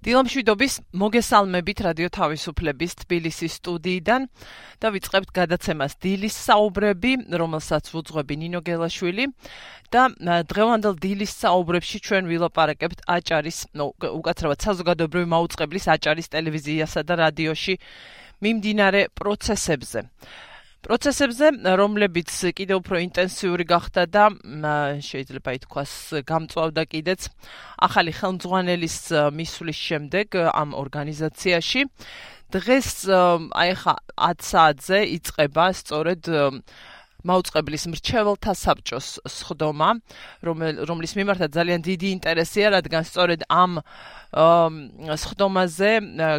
დილამშვიდობის მოგესალმებით რადიო თავისუფლების თბილისის სტუდიიდან და ვიწყებთ გადაცემას დილის საუბრები, რომელსაც უძღვები ნინო გელაშვილი და დღევანდელ დილის საუბრებში ჩვენ ვილაპარაკებთ აჭარის, ნუ უკაცრავად საზოგადოებრივი მაუწყებლის აჭარის ტელევიზიასა და რადიოში მიმდინარე პროცესებზე. პროცესებზე, რომლებიც კიდევ უფრო ინტენსიური გახდა და შეიძლება ითქვას, გამწვავდა კიდეც ახალი ხელმძღვანელის მისვლის შემდეგ ამ ორგანიზაციაში. დღეს აი ხა 10 საათზე იწყება სწორედ მაუწყებლის მრჩეველთა საბჭოს სხდომა, რომლის მიმართაც ძალიან დიდი ინტერესია, რადგან სწორედ ამ სხდომაზე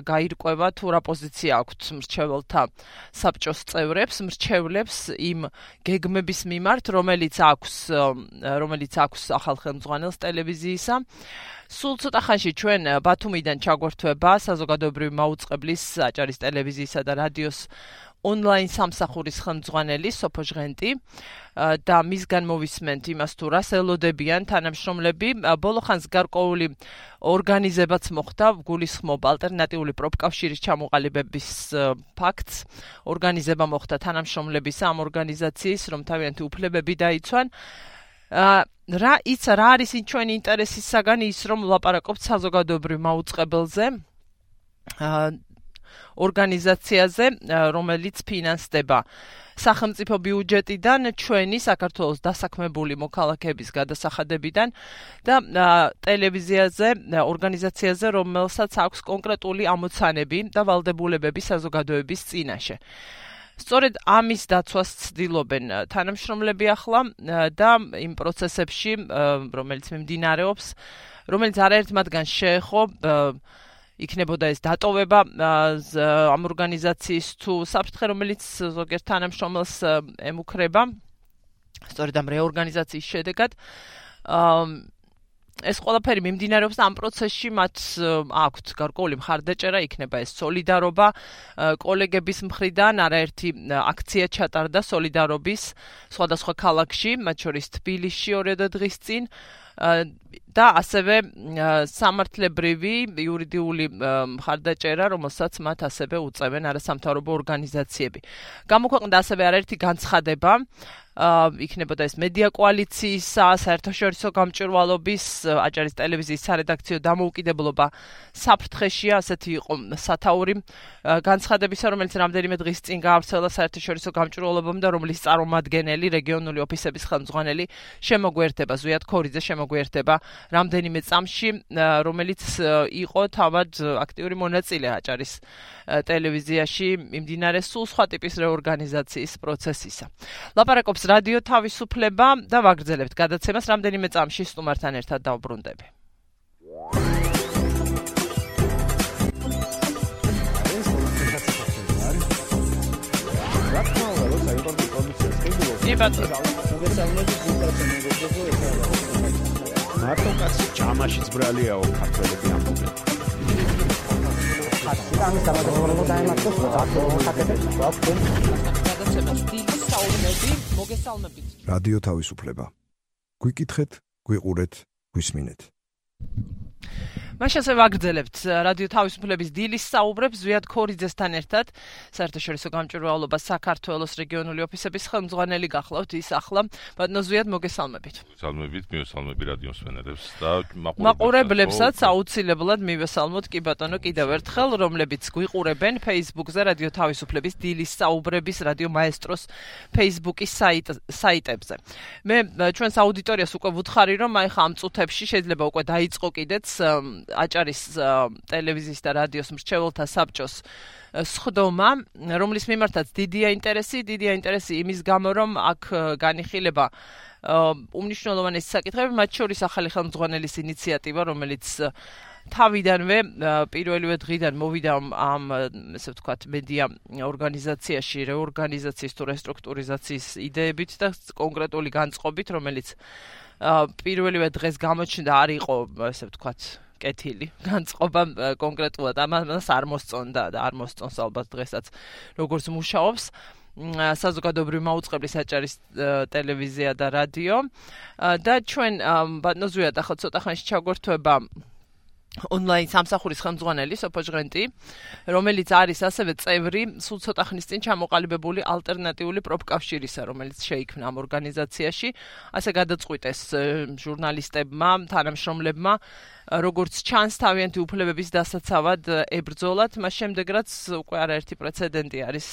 გაირკვევა თუ რა პოზიცია აქვს მრჩეველთა საბჭოს წევრებს, მრჩევლებს იმ გეგმების მიმართ, რომელიც აქვს რომელიც აქვს ახალ ხელმძღვანელს ტელევიზიისა. სულ ცოტა ხანში ჩვენ ბათუმიდან ჩაგვერთვება საზოგადოებრივი მაუწყებლის აჭარის ტელევიზიისა და რადიოს ონლაინ სამსახურის ხელმძღვანელი სოფო ჟღენტი და მისგან მოვისმენთ იმას თუ რას ელოდებიან თანამშრომლები ბოლო ხანს გარკვეული ორგანიზებაც მოხდა გულისხმობ ალტერნატიული პროფკავშირის ჩამოყალიბების ფაქტს. ორგანიზება მოხდა თანამშრომლების ამ ორგანიზაციის რომ თავიანთი უფლებები დაიცვან. რა იცა რა არის ჩვენი ინტერესის საგანი ის რომ ლაპარაკობთ საზოგადოებრივ მაუწყებელზე ორგანიზაციაზე, რომელიც ფინანსდება სახელმწიფო ბიუჯეტიდან ჩვენი საქართველოს დასაქმებული მოქალაქეების გადასახადებიდან და ტელევიზიაზე, ორგანიზაციაზე, რომელსაც აქვს კონკრეტული ამოცანები და ვალდებულებები საზოგადოების წინაშე. სწორედ ამის დაცვას ცდილობენ თანამშრომლები ახლა და იმ პროცესებში, რომელიც მიმდინარეობს, რომელიც არაერთ მათგან შეეხო იქნებოდა ეს დატოვება ამ ორგანიზაციის თუ საფრთხე რომელიც ზოგიერთ თანამშრომელს ემუქრება. სწორედ ამ რეორგანიზაციის შედეგად ეს ყველაფერი მიმდინარეობს ამ პროცესში მათ აქვთ გარკვეული მხარდაჭერა იქნება ეს სოლიდარობა კოლეგების მხრიდან არაერთი აქცია ჩატარდა სოლიდარობის სხვადასხვა ქალაქში მათ შორის თბილისში ორი დღის წინ და ასევე სამართლებრივი იურიდიული მხარდაჭერა, რომელსაც მათ ასევე უწევენ არასამთავრობო ორგანიზაციები. გამოქვეყნდა ასევე არაერთი განცხადება იქნებოდა ეს მედია კოალიციისა, საერთაშორისო გამჭვირვალობის, აჭარის ტელევიზიის სარედაქციო დამოუკიდებლობა საფრთხეშია, ასეთი იყო სათაური განცხადებისა, რომელიც რამდენიმე დღის წინ გაავრცელა საერთაშორისო გამჭვირვალობამ და რომლის წარმომადგენელი რეგიონული ოფისების ხელმძღვანელი შემოგვერთება ზუიად ქორიძე შემოგვერთება რამდენიმე წამში, რომელიც იყო თავად აქტიური მონაწილე აჭარის ტელევიზიაში მიმდინარე სულ სხვა ტიპის რეორგანიზაციის პროცესისა. ლაპარაკობს რადიო თავისუფლება და ვაგრძელებთ გადაცემას რამდენიმე წამში სტუმართან ერთად დავბრუნდები. კი ბატონო. მოგესალმებით, გულწრფელი მეგობრებო, მარტო კაცი ჯამაშიც ბრალიაო ქართველები ამბობენ. ამის დამადროულობა დაემართოს საქართველოს რადიო თავისუფლება. გვიკითხეთ, გვიყურეთ, გვისმინეთ. მაშინ ასე ვაგრძელებთ რადიო თავისუფლების დილის საუბრებს ზვიად ქორიძესთან ერთად საერთაშორისო გამჭვირვალობა საქართველოს რეგიონული ოფისების ხელმძღვანელი გახლავთ ის ახლა ბატონო ზვიად მოგესალმებით. სალმებით მივესალმები რადიო სვენერებს და მაყურებლებსაც აუცილებლად მივესალმოთ კი ბატონო კიდევ ერთხელ რომლებიც გვიყურებენ Facebook-ზე რადიო თავისუფლების დილის საუბრების რადიო მაესტროს Facebook-ის საიტებზე. მე ჩვენს აუდიტორიას უკვე ვუთხარი რომ აი ხა ამ წუთებში შეიძლება უკვე დაიწყო კიდეც აჭარის ტელევიზიის და რადიოს მრჩეველთა საბჭოს სხდომა, რომლის მიმართაც დიდია ინტერესი, დიდია ინტერესი იმის გამო, რომ აქ განიხილება უმნიშვნელოვანესი საკითხები, მათ შორის ახალი ხელმძღვანელის ინიციატივა, რომელიც თავიდანვე პირველივე დღიდან მოვიდა ამ ესე ვთქვათ მედია ორგანიზაციაში რეორგანიზაციის თუ რესტრუქტურიზაციის იდეებით და კონკრეტული განწყობით, რომელიც პირველივე დღეს გამოჩნდა არ იყო ესე ვთქვათ კეთილი განწყობა კონკრეტულად ამას არ მოსწონდა და არ მოსწონს ალბათ დღესაც როგორც მუშაობს. საზოგადოებრივი მაუწყებლის აჭარის ტელევიზია და რადიო. და ჩვენ ბატონო ზუიად ახლა ცოტა ხანში ჩაგვერთვება ონლაინ სამსახურის ხელმძღვანელი სოფო ჟღენტი, რომელიც არის ასევე წევრი სულ ცოტა ხნის წინ ჩამოყალიბებული ალტერნატიული პროფკავშირისა, რომელიც შეიქმნა ამ ორგანიზაციაში, ასე გადაწყვიტეს ჟურნალისტებმა, თანამშრომლებმა, როგორც ჩანს თავიანთი უფლებების დასაცავად ებრძოლათ, მას შემდეგ რაც უკვე არაერთი პრეცედენტი არის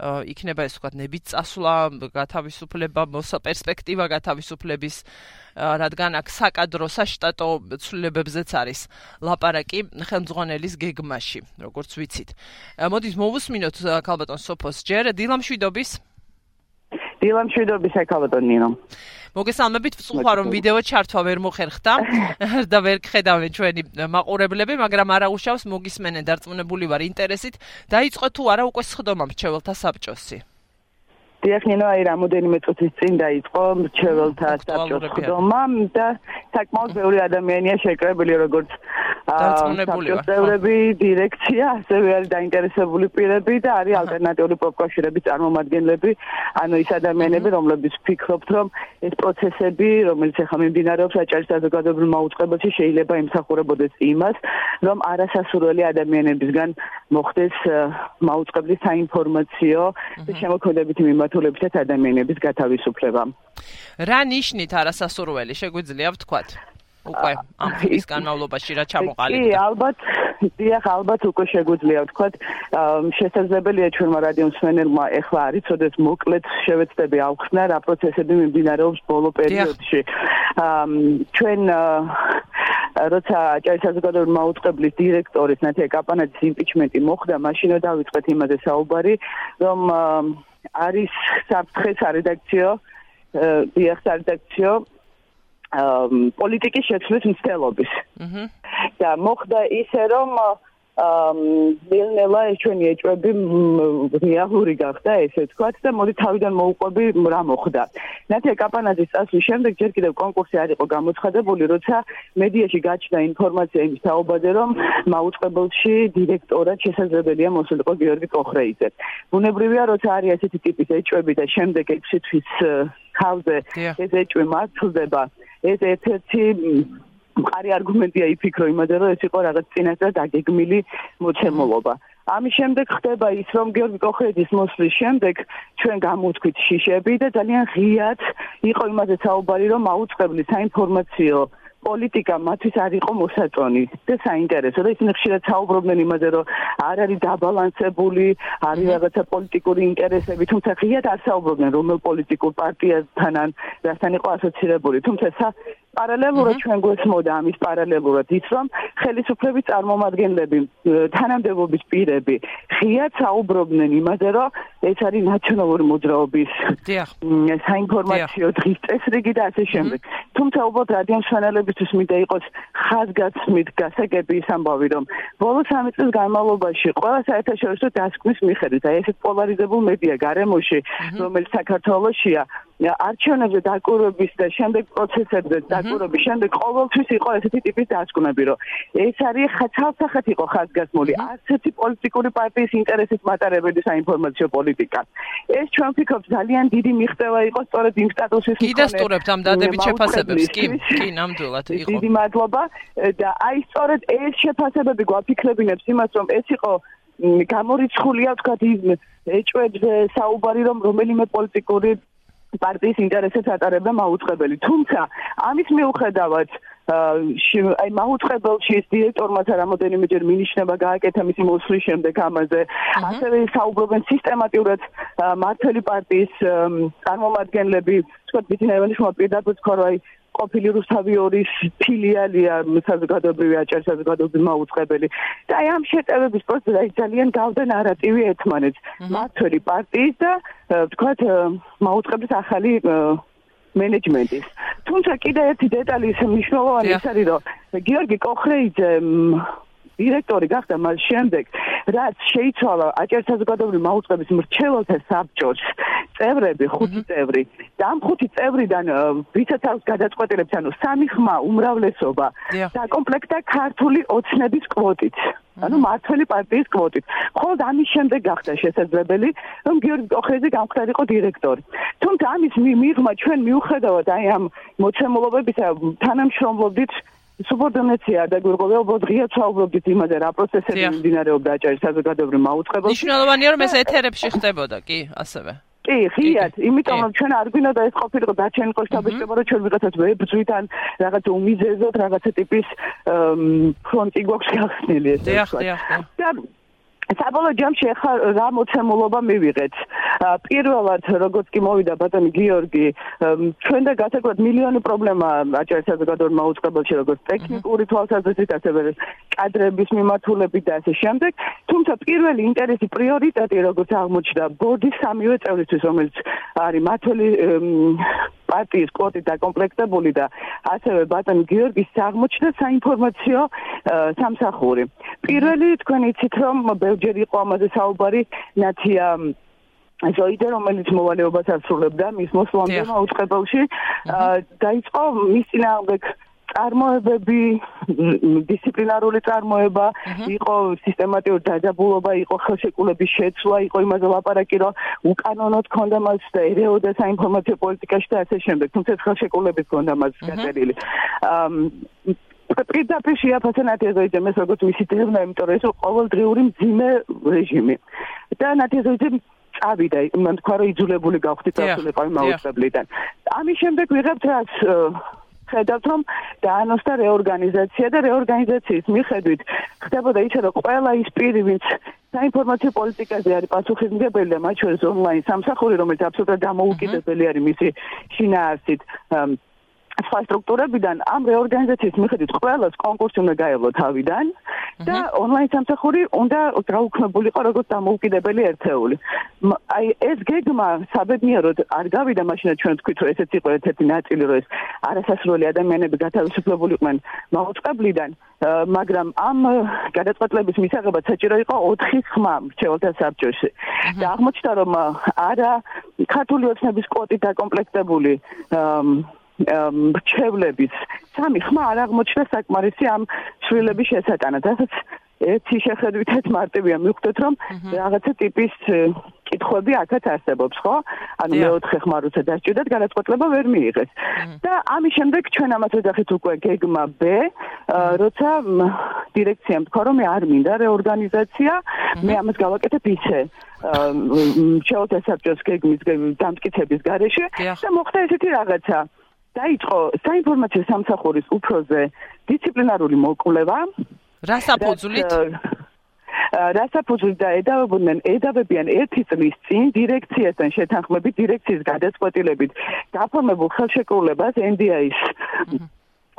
იქნება ეს ვთქვათ ნებით წასვლა, გათავისუფლება, პერსპექტივა გათავისუფლების, რადგან აქ საკადრო საშტატო ცვლილებებზეც არის ლაპარაკი ხელმძღვანელის გეგმაში, როგორც ვიცით. მოდით მოვუსმინოთ ქალბატონ სოფოს ჯერ დილამშვიდობის. დილამშვიდობის ქალბატონ ნინო. მოგესალმებით, ვსუხარ რომ ვიდეო ჩართვა ვერ მოხერხდა და ვერ ხედავენ ჩვენი მაყურებლები, მაგრამ არა უშავს მოგისმენენ დარწმუნებული ვარ ინტერესით. დაიწყო თუ არა უკვე სხდომა მრჩეველთა საბჭოსი. დიახინო აი რამოდენიმე წუთის წინ დაიწყო მრჩეველთა საბჭოს ხდომა და საკმაოდ ბევრი ადამიანია შეკრებილი როგორც დარწმუნებული წევრები, დირექცია, ასევე არის დაინტერესებული პირები და არის ალტერნატიული პროფკავშირების წარმომადგენლები, ანუ ის ადამიანები, რომლებიც ფიქრობთ, რომ ეს პროცესები, რომელიც ახლა მიმდინარეობს აჭარის საზოგადოებრივ მაუწყებელში, შეიძლება იმსახურებოდეს იმას, რომ არასასურველი ადამიანებისგან მოხდეს მაუწყებლის საინფორმაციო და შემოქმედებითი მიმართულებითაც ადამიანების გათავისუფლება. რა ნიშნით არასასურველი შეგვიძლია ვთქვათ? უკვე ამ ხის განმავლობაში რა ჩამოყალიბდა? კი, ალბათ, დიახ, ალბათ უკვე შეგვიძლია ვთქვათ, შესაძლებელია ჩვენმა რადიო მსმენელმა ეხლა არ იცოდეს მოკლედ შევეცდები ავხსნა რა პროცესები მიმდინარეობს ბოლო პერიოდში. ჩვენ როცა ჭარის საზოგადოებრივი მაუწყებლის დირექტორის ნათია კაპანაძის იმპიჩმენტი მოხდა, მაშინო დავიწყეთ იმაზე საუბარი, რომ არის საფრთხე სარედაქციო დიახ სარედაქციო პოლიტიკის შეცვლის მცდელობის. აჰა. და მოხდა ისე რომ ნელ-ნელა ჩვენი ეჭვები რეალური გახდა ესე ვთქვათ და მოდი თავიდან მოუყვები რა მოხდა. ნათია კაპანაძის წასვლის შემდეგ ჯერ კიდევ კონკურსი არ იყო გამოცხადებული, როცა მედიაში გაჩნდა ინფორმაცია იმის თაობაზე, რომ მაუწყებელში დირექტორად შესაძლებელია მოსულიყო გიორგი კოხრეიძე. ბუნებრივია, როცა არის ესეთი ტიპის ეჭვები და შემდეგ 6 თვის ხალზე ეს ეჭვი მართლდება, ეს ერთ-ერთი მყარი არგუმენტია იფიქრო იმაზე, რომ ეს იყო რაღაც წინასწარ დაგეგმილი მოცემულობა. ამის შემდეგ ხდება ის, რომ გიორგი კოხრეძის მოსვლის შემდეგ ჩვენ გამოვთქვით შიშები და ძალიან ღიად იყო იმაზე საუბარი, რომ აუწყებლის საინფორმაციო პოლიტიკა მათთვის არ იყო მოსაწონი და საინტერესო. და ისინი ხშირად საუბრობდნენ იმაზე რომ არ არის დაბალანსებული არის რაღაცა პოლიტიკური ინტერესები თუმცა ღიად არ საუბრობდნენ რომელ პოლიტიკურ პარტიასთან ან რასთან იყო ასოცირებული. თუმცა პარალელურად ჩვენ გვესმოდა ამის პარალელურად ის რომ ხელისუფლების წარმომადგენლები თანამდებობის პირები ღიად საუბრობდნენ იმაზე რომ ეს არის ნაციონალური მოძრაობის საინფორმაციო დღის წესრიგი და ასე შემდეგ. თუმცა უბრალოდ რადიო მშენელებისთვის მინდა იყოს ხაზგასმით გასაგები ის ამბავი რომ ბოლო სამი წლის განმავლობაში ყველა საერთაშორისო დასკვნის მიხედვით აი ესეთ პოლარიზებულ მედია გარემოში რომელიც საქართველოსია არჩევნებზე დაკვირვების და შემდეგ პროცესებზე დაკვირვების შემდეგ ყოველთვის იყო ესეთი ტიპის დასკვნები, რომ ეს არის ხალხსახეთ იყო ხაზგასმული, არც ერთი პოლიტიკური პარტიის ინტერესის მატარებელი საინფორმაციო პოლიტიკა. ეს ჩვენ ვფიქრობთ ძალიან დიდი მიღწევა იყო სწორედ იმ სტატუსის მქონე. კიდე სტურებთ ამ დადებით შეფასებებს, კი, კი, ნამდვილად იყო. დიდი მადლობა და აი სწორედ ეს შეფასებები გვაფიქრებინებს იმას, რომ ეს იყო გამორიცხულია თქვა იმ ეჭვებზე საუბარი რომ რომელიმე პოლიტიკური პარტიის ინტერესებს ატარებდა მაუწყებელი. თუმცა ამის მიუხედავად აი მაუწყებელში ეს დირექტორმა რამოდენიმეჯერ მინიშნება გააკეთა მისი მოსვლის შემდეგ ამაზე. ასევე საუბრობენ სისტემატურად მართლი პარტიის წარმომადგენლები, თქვა ბიტინეველი შუა პირდაპირ თქვა რომ აი ყოფილი რუსთავიორის ფილიალია საზოგადოებრივი აჭარის საზოგადოებრივი მაუწყებელი. და აი ამ შეტევების პროცესში ძალიან გავდა ნარატივი ერთმანეთს. მართლი პარტიის და თქვათ მაუწყებლის ახალი მენეჯმენტის. თუმცა კიდე ერთი დეტალი ის მნიშვნელოვანი ის არის რომ გიორგი კოხრეიძე დირექტორი გახდა მას შემდეგ რაც შეიცვალა აჭარის საზოგადოებრივი მაუწყების მრჩეველთა საბჭოს წევრები, ხუთი წევრი და ამ ხუთი წევრიდან ვისაც აქვს გადაწყვეტილებს, ანუ სამი ხმა უმრავლესობა და კომპლექტა ქართული ოცნების კვოტით. ანუ მართლი პარტიის კვოტით. ხოლმე ამის შემდეგ გახდა შესაძლებელი, რომ გიორგი ოხრეძე გამხდარიყო დირექტორი. თუმცა ამის მიღმა ჩვენ მიუხედავად აი ამ მოცემულობებისა თანამშრომლობდით სუბორდინაცია და გვირყობა ალბათ ღია ჩაუბრობდით იმაზე რა პროცესები მიმდინარეობდა აჭარის საზოგადოებრივ მაუწყებელში. მნიშვნელოვანია რომ ეს ეთერებში ხდებოდა, კი, ასევე. კი, ღიად, იმიტომ რომ ჩვენ არ გვინდა ეს ყოფილიყო დაჩენკო შტაბიშტება რომ ჩვენ ვიღაცას ვებძვით ან რაღაც უმიზეზოთ რაღაცა ტიპის ფრონტი გვაქვს გახსნილი ეს. დიახ, დიახ. და საბოლოო ჯამში ახლა რა მოცემულობა მივიღეთ. პირველად როგორც კი მოვიდა ბატონი გიორგი, ჩვენ და გასაკვირად მილიონი პრობლემა აჭარის საზოგადოებრივ მოუწყებელში როგორც ტექნიკური თვალსაზრისით, ასევე კადრების მიმართულებით და ასე შემდეგ. თუმცა პირველი ინტერესი პრიორიტეტი როგორც აღმოჩნდა ბორდის სამივე წევრისთვის, რომელიც არის მათული პარტიის კვოტით დაკომპლექტებული და ასევე ბატონ გიორგის აღმოჩნდა საინფორმაციო სამსახური. პირველი თქვენ იცით რომ ბევრჯერ იყო ამაზე საუბარი ნათია ზოიდე რომელიც მოვალეობას ასრულებდა მის მოსვლამდე უწყებელში დაიწყო მის წინააღმდეგ წარმოებები დისციპლინარული წარმოება იყო სისტემატიური დაძაბულობა იყო ხელშეკრულების შეცვლა იყო იმაზე ლაპარაკი რომ უკანონოდ ქონდა მას და ერეოდა საინფორმაციო პოლიტიკაში და ასე შემდეგ. თუმცა ხელშეკრულების ქონდა მას გაწერილი პრინციპი შეაფასებათ ეს ის როგორც მისი დევნა იმიტომ რომ ეს ყოველდღიური მძიმე რეჟიმი. და ნათესოდი წავიდა მან თქვა რომ იძულებული გავხდით ასულიყო იმაუწყებლიდან ამის შემდეგ ვიღებთ რას ხედავთ რომ დაანოსდა რეორგანიზაცია და რეორგანიზაციის მიხედვით ხდებოდა ისე რომ ყველა ის პირი ვინც საინფორმაციო პოლიტიკაზე არის პასუხისმგებელი და მათ შორის ონლაინ სამსახური რომელიც აბსოლუტურად დამოუკიდებელი არის მისი შინაარსით სხვა სტრუქტურებიდან ამ რეორგანიზაციის მიხედვით ყველას კონკურსი უნდა გაევლო თავიდან და ონლაინ სამსახური უნდა გაუქმებულიყო როგორც დამოუკიდებელი ერთეული. აი ეს გეგმა საბედნიეროდ არ გავიდა მაშინ ჩვენ თქვით რომ ესეც იყო ერთ-ერთი ნაწილი რომ ეს არასასრული ადამიანები გათავისუფლებულიყვნენ მაუწყებლიდან მაგრამ ამ გადაწყვეტლების მისაღებად საჭირო იყო 4 ხმა მრჩეველთა საბჭოში. და აღმოჩნდა რომ არა ქართული ოცნების კვოტით დაკომპლექტებული მრჩევლების სამი ხმა არ აღმოჩნდა საკმარისი ამ შვილების შესატანად. რასაც ერთი შეხედვითაც მარტივია მივხვდეთ რომ რაღაცა ტიპის კითხვები აქაც არსებობს, ხო? ანუ მეოთხე ხმა როცა დასჭირდათ, განაცხადება ვერ მიიღეს. და ამის შემდეგ ჩვენ ამას ვეძახით უკვე გეგმა B, როცა დირექციამ თქვა რომ მე არ მინდა რეორგანიზაცია, მე ამას გავაკეთებ ისე. შეოთე საბჭოს გეგმის დამტკიცების გარეშე და მოხდა ესეთი რაღაცა. დაიწყო საინფორმაციო სამსახურის უფროზე დისციპლინარული მოკვლევა. რასაფუძვლით? რასაფუძვლით და ედავებოდნენ ედავებიან ერთი წლის წინ დირექციასთან შეთანხმებით დირექციის გადაწყვეტილებით გაფორმებულ ხელშეკრულებას NDI-ს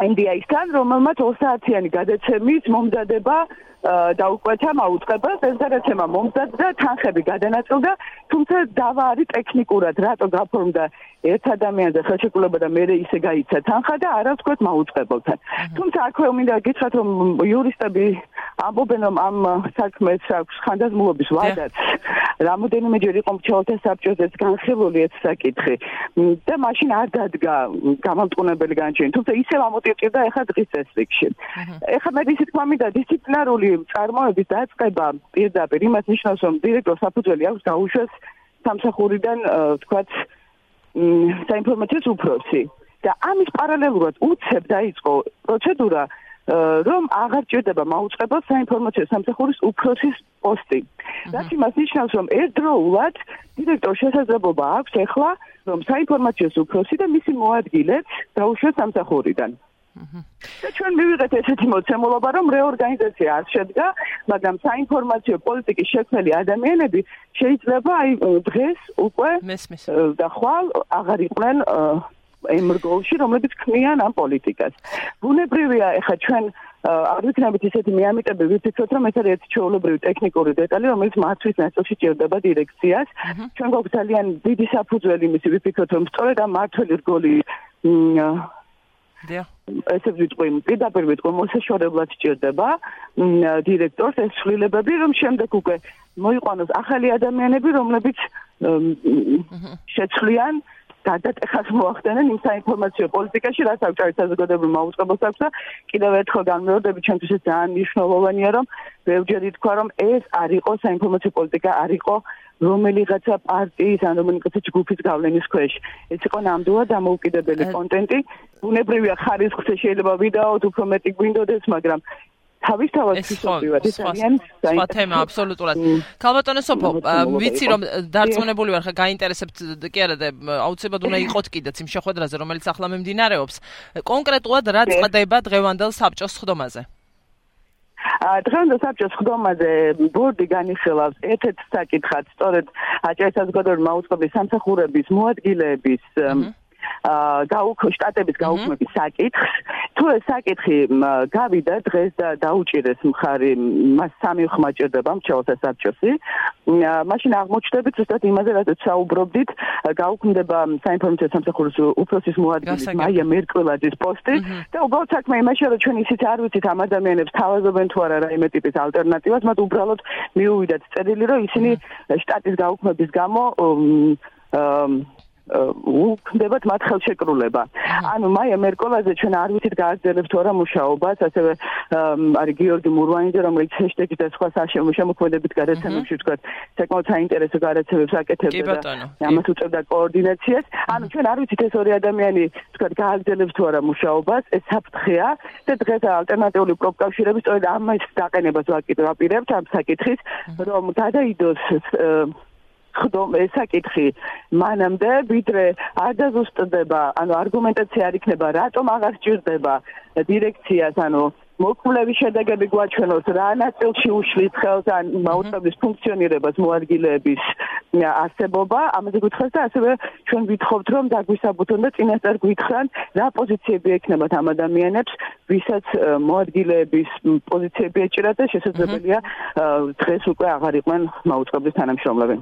NDI-სთან რომელმაც 2 საათიანი გადაცემის მომზადება დაუკვეთა მაუწყებას ეს გადაცემა მომზადდა თანხები გადანაწილდა თუმცა დავა არის ტექნიკურად რატო გაფორმდა ერთ ადამიანზე ხელშეკრულება და მე ისე გაიცა თანხა და არა ვთქვათ მაუწყებელთან. თუმცა აქვე მინდა გითხრათ რომ იურისტები ამბობენ რომ ამ საქმეს აქვს ხანდაზმულობის ვადაც. რამოდენიმეჯერ იყო მრჩეველთა საბჭოზეც განხილული ეს საკითხი. და მაშინ არ დადგა გამამტყუნებელი განჩენი. თუმცა ისევ ამოტირდა ეხლა დღის წესრიგში. ეხლა მე ისე თქვა მინდა დისციპლინარული წარმოების დაწყება პირდაპირ იმას ნიშნავს რომ დირექტორ საფუძველი აქვს დაუშვეს სამსახურიდან თქვათ საინფორმაციო უფროსი და ამის პარალელურად უცებ დაიწყო პროცედურა რომ აღარ ჭირდება მაუწყებელ საინფორმაციო სამსახურის უფროსის პოსტი. რაც იმას ნიშნავს, რომ ერთდროულად დირექტორ შესაძლებლობა აქვს ახლა, რომ საინფორმაციო უფროსი და მისი მოადგილეც დაუშვეს სამსახურიდან. და ჩვენ მივიღეთ ესეთი მოცემულობა, რომ რეორგანიზაცია არ შედგა, მაგრამ საინფორმაციო პოლიტიკის შექმნელი ადამიანები შეიძლება აი დღეს უკვე და ხვალ აღარ იყვნენ ემრგოლში, რომლებიც ქმნიან ამ პოლიტიკას. ბუნებრივია, ეხა ჩვენ არ ვიქნებით ისეთი მეამიტები, ვიფიქროთ, რომ ეს არის ერთი ჩაოლებრივი ტექნიკური დეტალი, რომელიც მართვის ნაწილში ჭირდება დირექციას. ჩვენ გვაქვს ძალიან დიდი საფუძველი იმისი, ვიფიქროთ, რომ სწორედ ამ მართველი რგოლი. ესე ვიტყვი, პირდაპირ ვიტყვი, მოსაშორებლად ჭირდება დირექტორს ეს ცვლილებები, რომ შემდეგ უკვე მოიყვანოს ახალი ადამიანები, რომლებიც შეცვლიან გადატეხას მოახდენენ იმ საინფორმაციო პოლიტიკაში, რაც აღჭარით საზოგადოებრივ მაუწყებელს აქვს და კიდევ ერთხელ განმეორდები, ჩვენთვის ძალიან მნიშვნელოვანია, რომ ბევრჯერ ითქვა, რომ ეს არ იყო საინფორმაციო პოლიტიკა, არ იყო რომელიღაცა პარტიის ან რომელიღაცა ჯგუფის გავლენის ქვეშ. ეს იყო ნამდვილად დამოუკიდებელი კონტენტი. ბუნებრივია ხარისხზე შეიძლება ვიდეოთ უფრო მეტი გვინდოდეს, მაგრამ თავისთავად ფსიქოლოგიურად ეს ძალიან სხვა თემა აბსოლუტურად. ქალბატონო სოფო, ვიცი რომ დარწმუნებული ვარ ხა გაინტერესებთ კი არა და აუცილებლად უნდა იყოთ კიდეც იმ შეხვედრაზე რომელიც ახლა მიმდინარეობს. კონკრეტულად რა წდება დღევანდელ საბჭოს ხდომაზე? დღევანდელ საბჭოს ხდომაზე ბორდი განიხილავს ერთ-ერთ საკითხად, სწორედ აჭარისაზოგადოებრივი მაუწყებლის სამსახურების მოადგილეების გაუქო შტატების გაუქმების საკითხს. თუ ეს საკითხი გავიდა დღეს და დაუჭირეს მხარი მას სამი ხმა ჭირდება მჩეულთა საბჭოსი მაშინ აღმოჩნდებით ზუსტად იმაზე რაც საუბრობდით გაუქმდება საინფორმაციო სამსახურის უფროსის მოადგილის მაია მერკლაძის პოსტი. და უბრალოდ საქმე იმაშია რომ ჩვენ ისიც არ ვიცით ამ ადამიანებს თავაზობენ თუ არა რაიმე ტიპის ალტერნატივას მათ უბრალოდ მიუვიდათ წერილი რომ ისინი შტატის გაუქმების გამო უქმდებათ მათ ხელშეკრულება. ანუ მაია მერკოლაძე ჩვენ არ ვიცით გააგრძელებს თუ არა მუშაობას, ასევე არის გიორგი მურვანიძე, რომელიც ჰეშტეგი და სხვა შემოქმედებით გადაცემებში თქვა, საკმაოდ საინტერესო გადაცემებს აკეთებდა და ამას უწევდა კოორდინაციას. ანუ ჩვენ არ ვიცით ეს ორი ადამიანი თქვა გააგრძელებს თუ არა მუშაობას, ეს საფრთხეა და დღეს ალტერნატიული პროფკავშირები სწორედ ამას დაყენებას ვაპირებთ ამ საკითხის, რომ გადაიდოს ხდომ ესაკითხი მანამდე ვიდრე არ დაზუსტდება ანუ არგუმენტაცია არ იქნება რატომ აღარ სჭირდება დირექციას ანუ მოკვლევის შედეგები გვაჩვენოს რა ნაწილში უშლის ხელს ან მაუწყებლის ფუნქციონირებას მოადგილეების არსებობა ამაზე გითხოს და ასევე ჩვენ ვითხოვთ რომ დაგვისაბუთონ და წინასწარ გვითხრან რა პოზიციები ექნებათ ამ ადამიანებს ვისაც მოადგილეების პოზიციები ეჭირათ და შესაძლებელია დღეს უკვე აღარ იყვნენ მაუწყებლის თანამშრომლები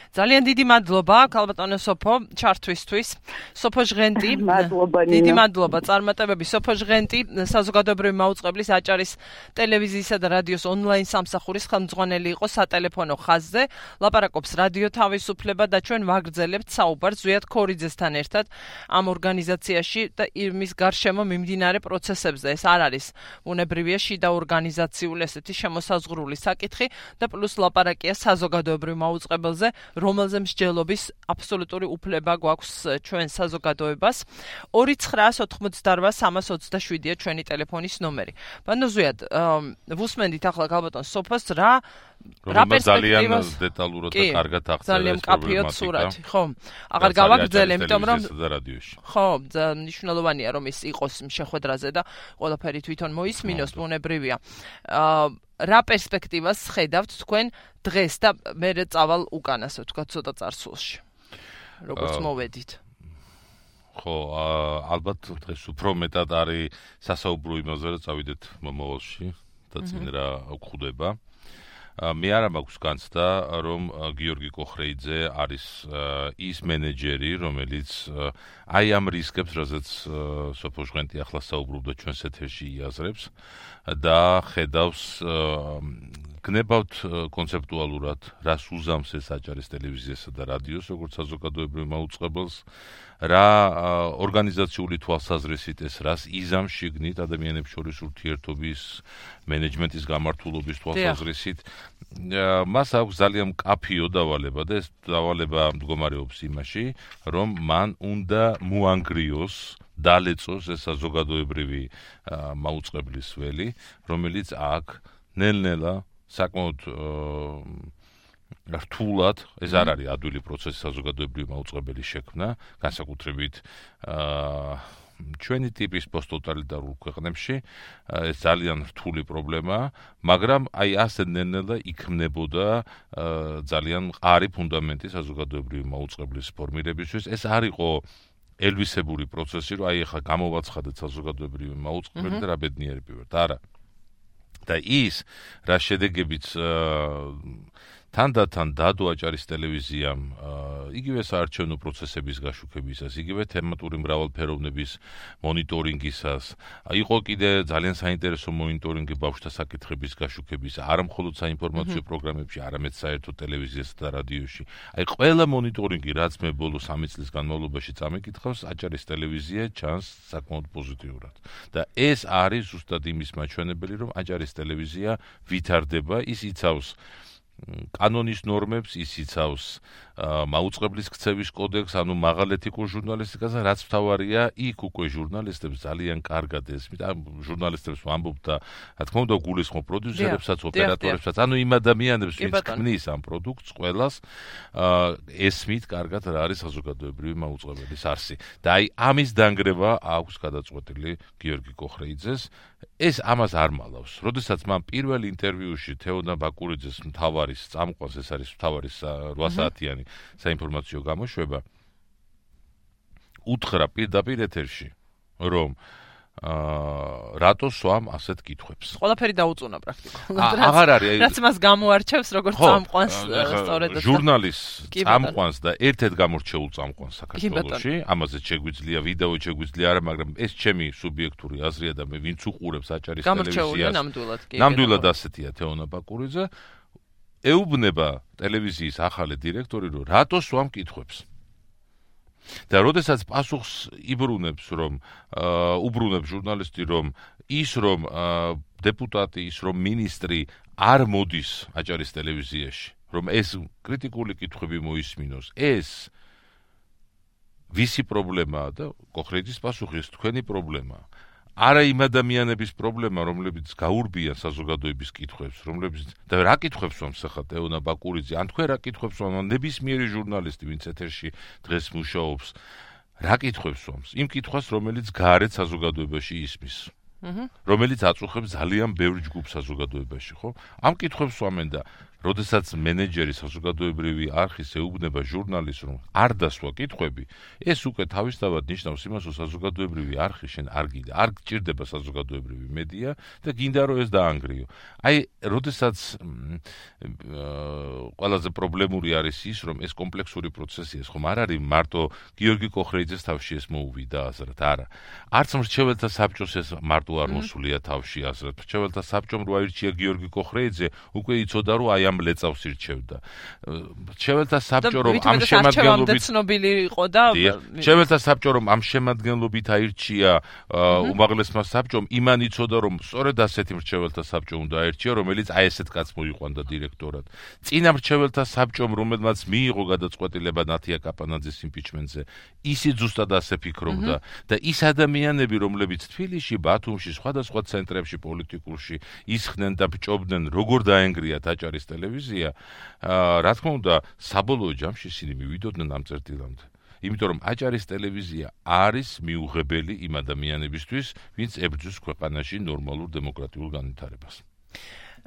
ძალიან დიდი მადლობა ქალბატონო სოფო ჩართვისთვის. სოფო ჟღენტი. დიდი მადლობა წარმატებები სოფო ჟღენტი საზოგადოებრივი მაუწყებლის აჭარის ტელევიზიისა და რადიოს ონლაინ სამსახურის ხელმძღვანელი იყო სატელეფონო ხაზზე. ლაპარაკობს რადიო თავისუფლება და ჩვენ ვაგრძელებთ საუბარს ზვიად ქორიძესთან ერთად ამ ორგანიზაციაში და იმის გარშემო მიმდინარე პროცესებზე. ეს არ არის უნებრივია შიდა ორგანიზაციული ესეთი შემოსაზღვრული საკითხი და პლუს ლაპარაკია საზოგადოებრივ მაუწყებელზე რომელზე მსჯელობის აბსოლუტური უფლება გვაქვს ჩვენ საზოგადოებას 2988327-ია ჩვენი ტელეფონის ნომერი. ბანოზუიად ვუსმენდით ახლა გალბატონ სოფოს რა რა ძალიან დეტალურად და კარგად აღწერა ძალიან კაფეო სურათი, ხო? აღარ გავაგრძელე, იმიტომ რომ ხო, მნიშვნელოვანია რომ ის იყოს შეხვედრაზე და ყველაფერი თვითონ მოისმინოს, უნებრივია. აა რა პერსპექტივას ხედავთ თქვენ დღეს და მე წავალ უკანასო თქვა ცოტა წარსულში როგორც მოვედით. ხო ალბათ დღეს უფრო მეტად არის სასაუბრო იმაზე რომ წავიდეთ მომავალში და წინ რა გვხვდება მე არა მაქვს განცდა რომ გიორგი კოხრეიძე არის ის მენეჯერი რომელიც აი ამ რისკებს რასაც სოფო ჟღენტი ახლა საუბრობდა ჩვენს ეთერში იაზრებს და ხედავს გნებავთ კონცეპტუალურად რას უზამს ეს აჭარის ტელევიზიასა და რადიოს როგორც საზოგადოებრივ მაუწყებელს რა ორგანიზაციული თვალსაზრისით ეს რას იზამს შიგნით ადამიანებს შორის ურთიერთობის მენეჯმენტის გამართულობის თვალსაზრისით. მას აქვს ძალიან კაფიო დავალება და ეს დავალება მდგომარეობს იმაში რომ მან უნდა მოანგრიოს დალეწოს ეს საზოგადოებრივი მაუწყებლის ველი რომელიც აქ ნელ-ნელა საკმაოდ რთულად ეს არ არის ადვილი პროცესი საზოგადოებრივი მაუწყებელი შექმნა. განსაკუთრებით აა ჩვენი ტიპის პოსტტოტალიტარულ ქვეყნებში ეს ძალიან რთული პრობლემაა მაგრამ აი ასე ნენელა იქმნებოდა ძალიან მყარი ფუნდამენტი საზოგადოებრივი მაუწყებლის ფორმირებისთვის. ეს არ იყო ელვისებული პროცესი რომ აი ახლა გამოვაცხადეთ საზოგადოებრივი მაუწყებელი და რა ბედნიერები ვართ არა. და ის რა შედეგებიც თანდათან დადო აჭარის ტელევიზიამ იგივე საარჩევნო პროცესების გაშუქებისას, იგივე თემატური მრავალფეროვნების მონიტორინგისას, იყო კიდე ძალიან საინტერესო მონიტორინგი ბავშვთა საკითხების გაშუქების, არა მხოლოდ საინფორმაციო პროგრამებში, არამედ საერთო ტელევიზიასა და რადიოში. აი ყველა მონიტორინგი, რაც მე ბოლო 3 წლის განმავლობაში წამიკითხავს, აჭარის ტელევიზია ჩანს საკმაოდ პოზიტიურად. და ეს არის ზუსტად იმის მაჩვენებელი, რომ აჭარის ტელევიზია ვითარდება, ის იცავს კანონის ნორმებს ის იცავს მაუწყებლის ქცევის კოდექს, ანუ მაღალ ეთიკურ ჟურნალისტიკაზე, რაც თავარია, იქ უკვე ჟურნალისტებს ძალიან კარგად ესმით, ამ ჟურნალისტებს ვამბობ და რა თქმა უნდა გულისხმობ პროდიუსერებსაც, ოპერატორებსაც, ანუ იმ ადამიანებს, ვინც ქმნის ამ პროდუქტს, ყველას ესმით კარგად რა არის საზოგადოებრივი მაუწყებლის არსი. და აი ამის დანგრევა აქვს გადაწყვეტილი გიორგი კოხრეიძეს. ეს ამას არ მალავს. როდესაც მან პირველ ინტერვიუში თეონა ბაკურიძეს მთავარის წამყვანს, ეს არის მთავარის 8 საათიანი საინფორმაციო გამოშვება, უთხრა პირდაპირ ეთერში, რომ აა რატო სვამ ასეთ კითხვებს? ყველაფერი დაუწუნა პრაქტიკულად. აღარ არის, რაც მას გამოარჩევს როგორც წამყვანს სწორედ ჟურნალის წამყვანს და ერთ-ერთ გამორჩეულ წამყვანს საქართველოში, ამაზე შეგვიძლია ვიდეო შეგვიძლია არა, მაგრამ ეს ჩემი სუბიექტური აზრია და მე ვინც უყურებს აჭარის ტელევიზიას. გამორჩეულია ნამდვილად, კი. ნამდვილად ასეთია თეონა ბაკურიძე. ეუბნება ტელევიზიის ახალი დირექტორი, რომ რატო სვამ კითხვებს? და როდესაც პასუხს იბრუნებს რომ უბრუნებს ჟურნალისტი რომ ის რომ დეპუტატი ის რომ ministri არ მოდის აჭარის ტელევიზიაში რომ ეს კრიტიკული კითხვები მოისმინოს ეს ვისი პრობლემაა და კოხრეძის პასუხი ეს თქვენი პრობლემაა არა იმ ადამიანების პრობლემა, რომლებიც გაურბიან საზოგადოების კითხვებს, რომლებიც და რა კითხვებს ვამს ახლა ტეონა ბაკურიძე, ან თქვენ რა კითხვებს ვამს ნებისმიერი ჟურნალისტი, ვინც ეთერში დღეს მუშაობს, რა კითხვებს ვამს? იმ კითხვას, რომელიც გარეთ საზოგადოებაში ისმის. რომელიც აწუხებს ძალიან ბევრ ჯგუფ საზოგადოებაში, ხო? ამ კითხვებს ვამენ და როდესაც მენეჯერი საზოგადოებრივი არხის ეუბნება ჟურნალისტს რომ არ დასვა კითხვები, ეს უკვე თავისთავად ნიშნავს იმას, რომ საზოგადოებრივი არხი შენ არ გიდა, არ გჭირდება საზოგადოებრივი მედია და გინდა რომ ეს დაანგრიო. აი, როდესაც ყველაზე პრობლემური არის ის, რომ ეს კომპლექსური პროცესია, ხომ არ არის მარტო გიორგი კოხრეიძეს თავში ეს მოუვიდა აზრად, არა. არც მრჩეველთა საბჭოს ეს მარტო არ მოსულია თავში აზრად. მრჩეველთა საბჭომ რო აირჩია გიორგი კოხრეიძე, უკვე იცოდა რომ აი ამ ლეწავს ირჩევდა. შეველთა საბჭო რომ ამ შემადგენლობით ცნობილი იყო და შეველთა საბჭო რომ ამ შემადგენლობით აირჩია უმაღლესმა საბჭომ, იმან იცოდა რომ სწორედ ასეთი მრჩეველთა საბჭო უნდა აირჩია, რომელიც აი ესეთ კაცს მოიყვანდა დირექტორად. წინა მრჩეველთა საბჭომ, რომელმაც მიიღო გადაწყვეტილება ნათია კაპანაძის იმპიჩმენტზე, ისიც ზუსტად ასე ფიქრობდა და ის ადამიანები, რომლებიც თბილისში, ბათუმში, სხვადასხვა ცენტრებში პოლიტიკურში ისხნენ და ბჭობდნენ, როგორ დაენგრიათ აჭარის ტელევიზია, აა რა თქმა უნდა, საბოლოო ჯამში ისინი მივიდოდნენ ამ წერტილამდე. იმიტომ რომ აჭარის ტელევიზია არის მიუღებელი იმ ადამიანებისთვის, ვინც ებრძვის ქვეყანაში ნორმალურ დემოკრატიულ განვითარებას.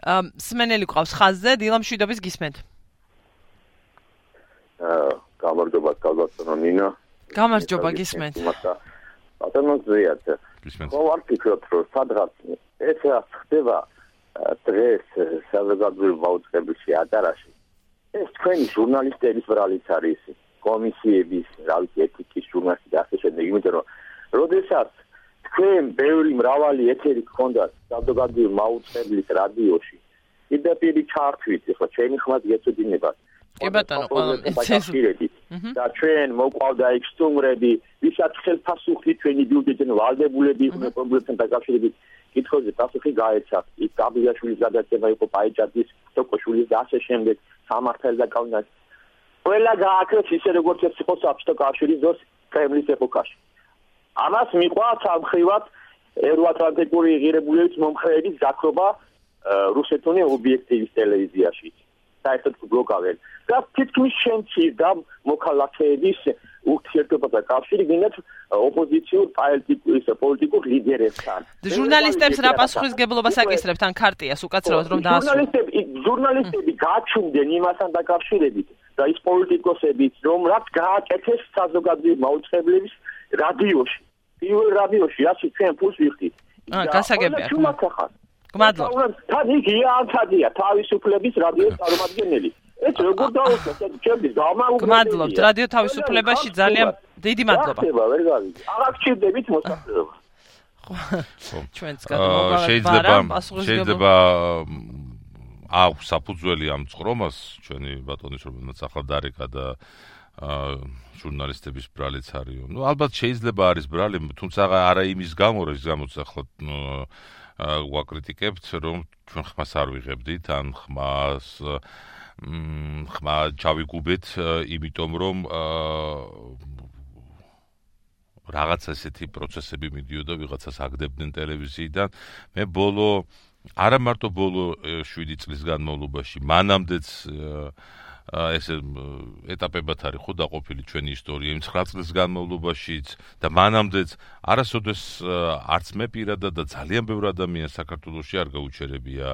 აა სმენელი ყავს ხაზზე, დილამშვიდობის გისმენთ. აა გამარჯობა, კალბატონო ნინა. გამარჯობა, გისმენთ. ბატონო ზეათ. გისმენთ. ხო, არ ფიქრობ, რომ სადღაც ეს რა ხდება? დღეს საზოგადოებრივ მოუწყებელში ატარაში ეს თქვენი ჟურნალისტების ბრალიც არის კომისიების რა ვიცი ეთიკის ჟურნალისტი და ასე შემდეგ. იმიტომ რომ როდესაც თქვენ ბევრი მრავალი ეთერი გქონდათ საზოგადოებრივ მოუწყებლის რადიოში პირდაპირ ჩართვით ხო ჩემი ხმად გეცოდინებათ კი ბატონო ყველა და ჩვენ მოყვავდა იქ სტუმრები ვისაც ხელფასუხი ჩვენი ბიუჯეტიდან ვალდებულები იყვნენ პრობლემებთან დაკავშირებით კითხვებზე პასუხი გაეცა. ის გაბიაშვილის გადაცემა იყო პაიჭაძის, თოკოშვილის და ასე შემდეგ, სამართალ და კაუნას. ყველა გააკეთეს ისე როგორც ეს იყო საბჭოთა კავშირის დროს კრემლის ეპოქაში. ამას მიყვა სამხრივად ევროატლანტიკური ღირებულებების მომხრეების გაქრობა რუსეთონი ობიექტივის ტელევიზიაში. საერთოდ ბლოკავენ. და თითქმის შენცი და მოქალაქეების ურთიერთობათა კავშირი გინდათ ოპოზიციურ პაელტიკურის პოლიტიკურ ლიდერებთან. ჟურნალისტებს რა პასუხისგებლობას აკისრებთ ან ქარტიას უკაცრავად რომ დაასრულოს? ჟურნალისტები ჟურნალისტები გაჩუმდნენ იმასთან დაკავშირებით და ის პოლიტიკოსებიც რომ რაც გააკეთეს საზოგადოებრივი მაუწყებლების რადიოში. პირველ რადიოში ასე ჩვენ ფულს ვიხდით. აა გასაგებია. გმადლობ. თან იგია ანთადია თავისუფლების რადიოს წარმომადგენელი. ეს როგორ დაუსვათ ჩემს გამაუგებელია. გმადლობთ რადიო თავისუფლებაში ძალიან დიდი მადლობა. ხება ვერ გავიგე. აღარ გჭირდებით მოსახლეობა. ჩვენც გადმოგავარდა შეიძლება შეიძლება აქვს საფუძველი ამ წრომას ჩვენი ბატონის რომელსაც ახლა დარეკა და აა ჟურნალისტების ბრალიც არის. ნუ ალბათ შეიძლება არის ბრალი, თუმცა არა იმის გამო, რომ ის გამოც ახლა აა ვაკრიტიკებთ, რომ ჩვენ ხმას არ ვიღებდით, ან ხმას ხმა ჩავიგუბეთ, იმიტომ რომ რაღაც ესეთი პროცესები მიდიოდა, ვიღაცას აგდებდნენ ტელევიზიიდან. მე ბოლო არა მარტო ბოლო 7 წლის განმავლობაში, მანამდეც ეს ეტაპებად არის ხო დაყოფილი ჩვენი ისტორია იმ 9 წლის განმავლობაშიც და მანამდეც არასოდეს არც მე პირადად და ძალიან ბევრი ადამიანი საქართველოსში არ გაუჩერებია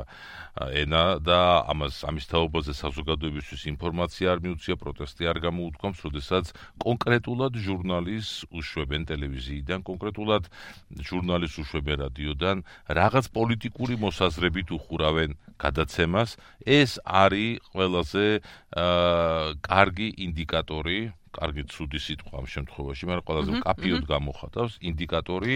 ენა და ამას ამის თაობაზე საზოგადოებისთვის ინფორმაცია არ მიუწია პროტესტი არ გამოუთქვამს, როდესაც კონკრეტულად ჟურნალის უშვებენ ტელევიზიიდან, კონკრეტულად ჟურნალის უშვებენ რადიოდან, რაღაც პოლიტიკური მოსაზრებით უხურავენ გადაცემას, ეს არის ყველაზე აა კარგი ინდიკატორი კარგი ცუდი სიტყვა ამ შემთხვევაში, მაგრამ ყველაზე კაფიოდ გამოხატავს ინდიკატორი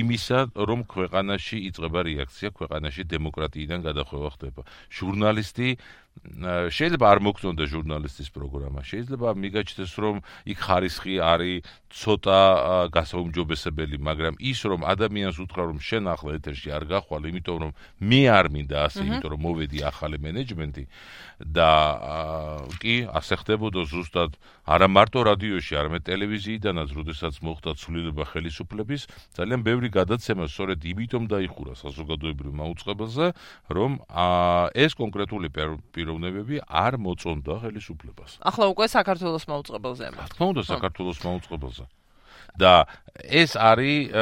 იმისა, რომ ქვეყანაში იწყება რეაქცია, ქვეყანაში დემოკრატიიდან გადახვევა ხდება. ჟურნალისტი შეიძლება არ მოგწონდეს ჟურნალისტის პროგრამა, შეიძლება მიგაჩნდეს რომ იქ ხარისხი არის ცოტა გასაუმჯობესებელი, მაგრამ ის რომ ადამიანს უთხრა რომ შენ ახლა ეთერში არ გახვალ, იმიტომ რომ მე არ მინდა ასე, იმიტომ რომ მოვედი ახალი მენეჯმენტი და კი ასე ხდებოდა ზუსტად. არა მარტო რადიოში, არამედ ტელევიზიიდანაც, როდესაც მოხდა ცვლილება ხელისუფლების, ძალიან ბევრი გადაცემა სწორედ იმიტომ დაიხურა საზოგადოებრივ მაუწყებელზე, რომ ეს კონკრეტული პიროვნებები არ მოწონდა ხელისუფლებას. ახლა უკვე საქართველოს მაუწყებელზე. რა თქმა უნდა, საქართველოს მაუწყებელზე. და ეს არის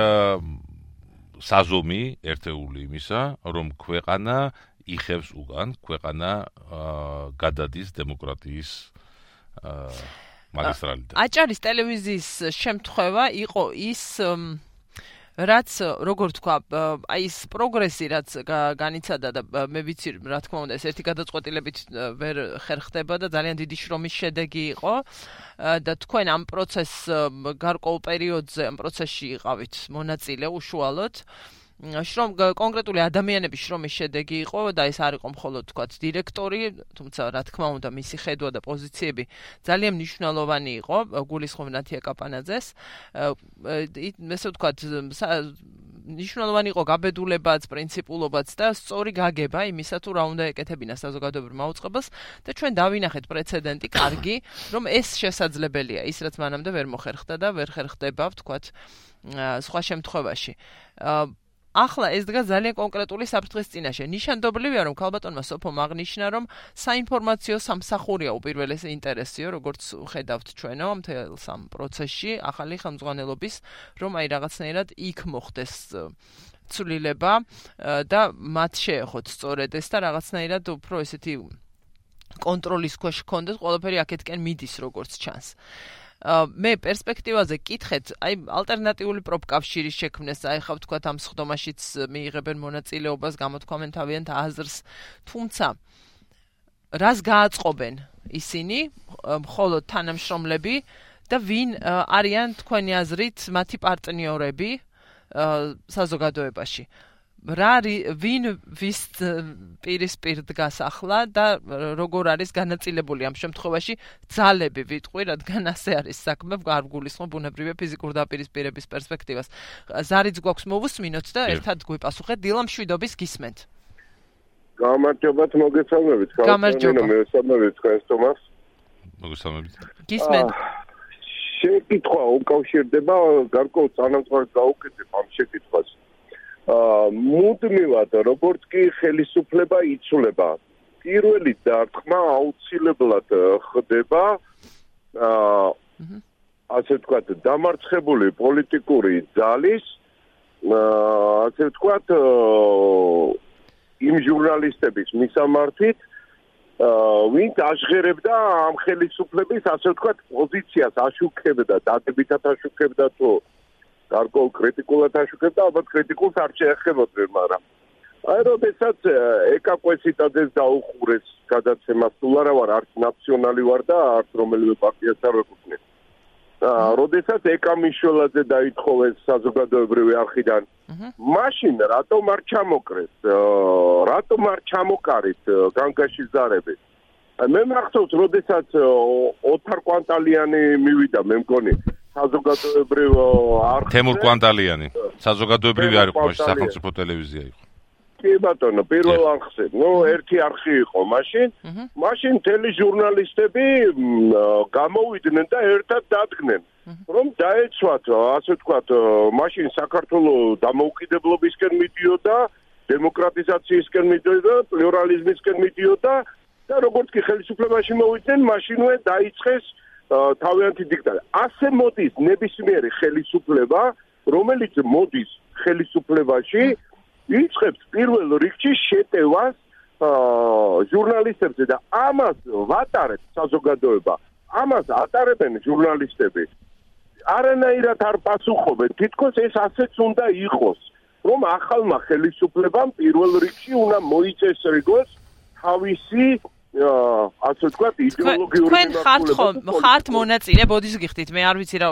საზომი ერთეული იმისა, რომ ქვეყანა იხევს უგან, ქვეყანა გადადის დემოკრატიის მაგისტრალიდან. აჭარის ტელევიზიის შემთხვევა იყო ის რაც როგორ თქვა აი ეს პროგრესი რაც განიცადა და მე ვიცი რა თქმა უნდა ეს ერთი გადაწყვეტილებით ვერ ხერხდება და ძალიან დიდი შრომის შედეგი იყო და თქვენ ამ პროცესს გარკვეულ პერიოდზე ამ პროცესში იყავით მონაწილე უშუალოდ შრომ კონკრეტული ადამიანების შრომის შედეგი იყო და ეს არ იყო მხოლოდ თქვა დირექტორი, თუმცა რა თქმა უნდა მისი ხედვა და პოზიციები ძალიან მნიშვნელოვანი იყო გულისხმობ ნათია კაპანაძეს. ესე ვთქვა ნიშნულოვანი იყო გაბედულებაც, პრინციპულობაც და სწორი გაგება იმისა თუ რა უნდა ეკეთებინა საზოგადოებრივ მაუწყებელს და ჩვენ დავინახეთ პრეცედენტი კარგი, რომ ეს შესაძლებელია, ის რაც მანამდე ვერ მოხერხდა და ვერ ხერხდება, ვთქვათ, სხვა შემთხვევაში. ახლა ეს დგა ძალიან კონკრეტული საფრთხის წინაშე. ნიშანდობლივია, რომ ქალბატონმა სოფომ აღნიშნა, რომ საინფორმაციო სამსახურია უპირველეს ინტერესიო, როგორც ხედავთ ჩვენო მთელ სამ პროცესში, ახალი ხელმძღვანელობის, რომ აი რაღაცნაირად იქ მოხდეს ცვლილება და მათ შეეხოთ სწორედ ეს და რაღაცნაირად უფრო ესეთი კონტროლის ქვეშ კონდეს ყველაფერი აქეთკენ მიდის როგორც ჩანს. მე პერსპექტივაზე კითხეთ, აი ალტერნატიული პროპკავშირის შექმნას, აი ხავ თქვა ამ სხდომაშიც მიიღებენ მონაწილეობას, გამოთქვამენ თავიანთ აზრს, თუმცა რას გააწყობენ ისინი, მხოლოდ თანამშრომლები და ვინ არიან თქვენი აზრით მათი პარტნიორები საზოგადოებაში? რა ვინ ვის პირისპირ დგას ახლა და როგორ არის განაწილებული ამ შემთხვევაში? ძალები ვიტყვი რადგან ასე არის საქმე არ გულისხმობ ბუნებრივი ფიზიკურ დაპირისპირების პერსპექტივას. ზარიც გვაქვს მოვუსმინოთ და ერთად გვიპასუხეთ დილა მშვიდობის გისმენთ. გამარჯობათ მოგესალმებით. გამარჯობა. მე ვესალმებით თქვენს თომას. მოგესალმებით. გისმენთ. შეკითხვა უკავშირდება გარკვეულ წანამწყროს გაუკეთებ ამ შეკითხვას მუდმივად როგორც კი ხელისუფლება იცვლება. პირველი დარტყმა აუცილებლად ხდება აა ასე ვთქვათ დამარცხებული პოლიტიკური ძალის აა ასე ვთქვათ იმ ჟურნალისტების მისამართით ვინც აღღერებდა ამ ხელისუფლების ასე ვთქვათ პოზიციას აშუქებდა დადებითად აშუქებდა თუ გარკვეულ კრიტიკულად აშუქებ და ალბათ კრიტიკულს არ შეეხებოდნენ, მაგრამ აი როდესაც ეკაკვესიტაძეს დაუხურეს გადაცემას თუ არა ვარ არც ნაციონალი ვარ და არც რომელიმე პარტიას არ ვეკუთვნი. აა როდესაც ეკამიშოლაძე დაითხოვეს საზოგადოებრივი არხიდან, მაშინ რატომ არ ჩამოკრეს? რატომ არ ჩამოკარით განგაში ზარები? მე მახსოვს, როდესაც ოთარ კვანტალიანი მივიდა, მე მგონი საზოგადოებრივ არხზე თემურ კვანტალიანი საზოგადოებრივი არ იყო სახელმწიფო ტელევიზია იყო კი ბატონო, პირველ არხზე. ნუ ერთი არხი იყო მაშინ. მაშინ თელი ჟურნალისტები გამოვიდნენ და ერთად დადგნენ. რომ დაეცვათ, ასე ვთქვათ, მაშინ საქართველოს დამოუკიდებლობისკენ მიდიოდა, დემოკრატიზაციისკენ მიდიოდა, პლურალიზმისკენ მიდიოდა და როგორც კი ხელისუფლებაში მოვიდნენ, მაშინვე დაიწყეს თავიანთი დიქტატურა. ასე მოდის ნებისმიერი ხელისუფლება, რომელიც მოდის ხელისუფლებაში, იწყებს პირველ რიგში შეტევას ჟურნალისტებზე და ამას ვატარებს საზოგადოება. ამას ატარებენ ჟურნალისტები. არანაირად არ პასუხობენ. თითქოს ეს ასეც უნდა იყოს, რომ ახალმა ხელისუფლებამ პირველ რიგში უნდა მოიწესრიგოს თავისი ასე ვთქვათ იდეოლოგიური თქვენ ხართ ხო ხართ მონაწილე ბოდის გიხდით მე არ ვიცი რა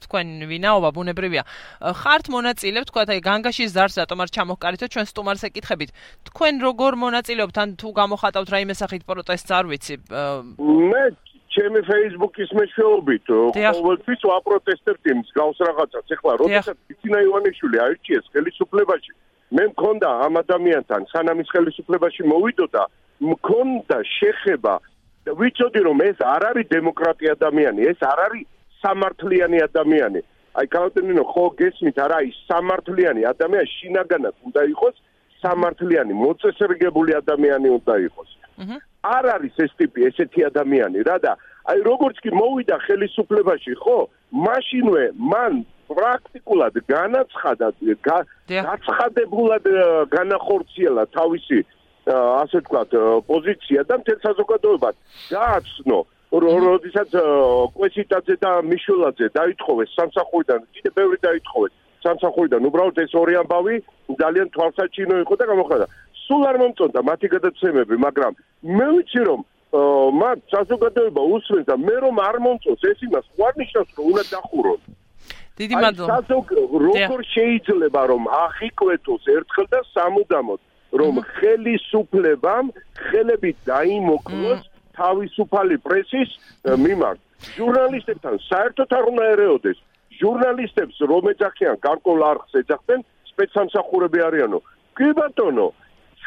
თქვენ ვინაობა ბუნებრივია. ხართ მონაწილე ვთქვათ აი განგაშის ზარს რატომ არ ჩამოყარითო ჩვენ სტუმარს ეკითხებით? თქვენ როგორ მონაწილეობთ? ან თუ გამოხატავთ რაიმე სახით პროტესტს არ ვიცი მე ჩემი Facebook-ის მეშვეობით ყოველთვის ვაპროტესტებთ იმ გავს რაღაცას. ეხლა როდესაც ბიცინა ივანიშვილი აირჩიეს ხელისუფლებაში მე მქონდა ამ ადამიანთან სანამ ის ხელისუფლებაში მოვიდოდა მქონდა შეხება ვიცოდი რომ ეს არ არის დემოკრატი ადამიანი, ეს არ არის სამართლიანი ადამიანი. აი კაუტენინო ხო გესმით არა ის სამართლიანი ადამიანი შინაგანად უნდა იყოს სამართლიანი მოწესრიგებული ადამიანი უნდა იყოს. არ არის ეს ტიპი ესეთი ადამიანი რა და აი როგორც კი მოვიდა ხელისუფლებაში ხო მაშინვე მან პრაქტიკულად განაცხადა გაცხადებულად განახორციელა თავისი ასე ვთქვათ, პოზიცია და მთელ საზოგადოებას გააცნო, როდესაც კვესიტაძე და მიშულაძე დაითხოვეს სამსახურიდან, კიდე ბევრი დაითხოვეს სამსახურიდან, უბრალოდ ეს ორი ამბავი ძალიან თვალსაჩინო იყო და გამოხდა. სულ არ მომწონდა მათი გადაცემები, მაგრამ მე ვიცი რომ მათ საზოგადოება უსმენს და მე რომ არ მომწონს ეს იმას ვარნიშნავს რომ უნდა დახურონ. დიდი მადლობა. როგორ შეიძლება რომ აღიკვეთოს ერთხელ და სამუდამოდ რომ ხელისუფლებამ ხელები დაიმოკლოს თავისუფალი პრესის მიმართ. ჟურნალისტებთან საერთოდ არ უნდა ერეოდეს. ჟურნალისტებს რომ ეძახიან გარკვეულ არხს ეძახდნენ სპეცსამსახურები არიანო. კი ბატონო,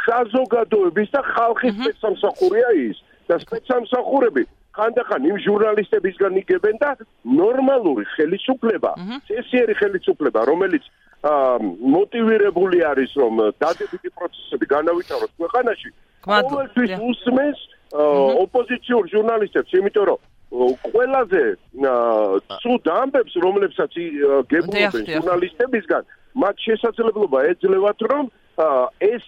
საზოგადოების და ხალხის სპეცსამსახურია ის და სპეცსამსახურები ხანდახან იმ ჟურნალისტებისგან იგებენ და ნორმალური ხელისუფლება, წესიერი ხელისუფლება, რომელიც მოტივირებული არის რომ დადებითი პროცესები განავითაროს ქვეყანაში ყოველთვის უსმენს ოპოზიციურ ჟურნალისტებს იმიტომ რომ ყველაზე ცუდ ამბებს რომლებსაც გებულობენ ჟურნალისტებისგან მათ შესაძლებლობა ეძლევათ რომ ეს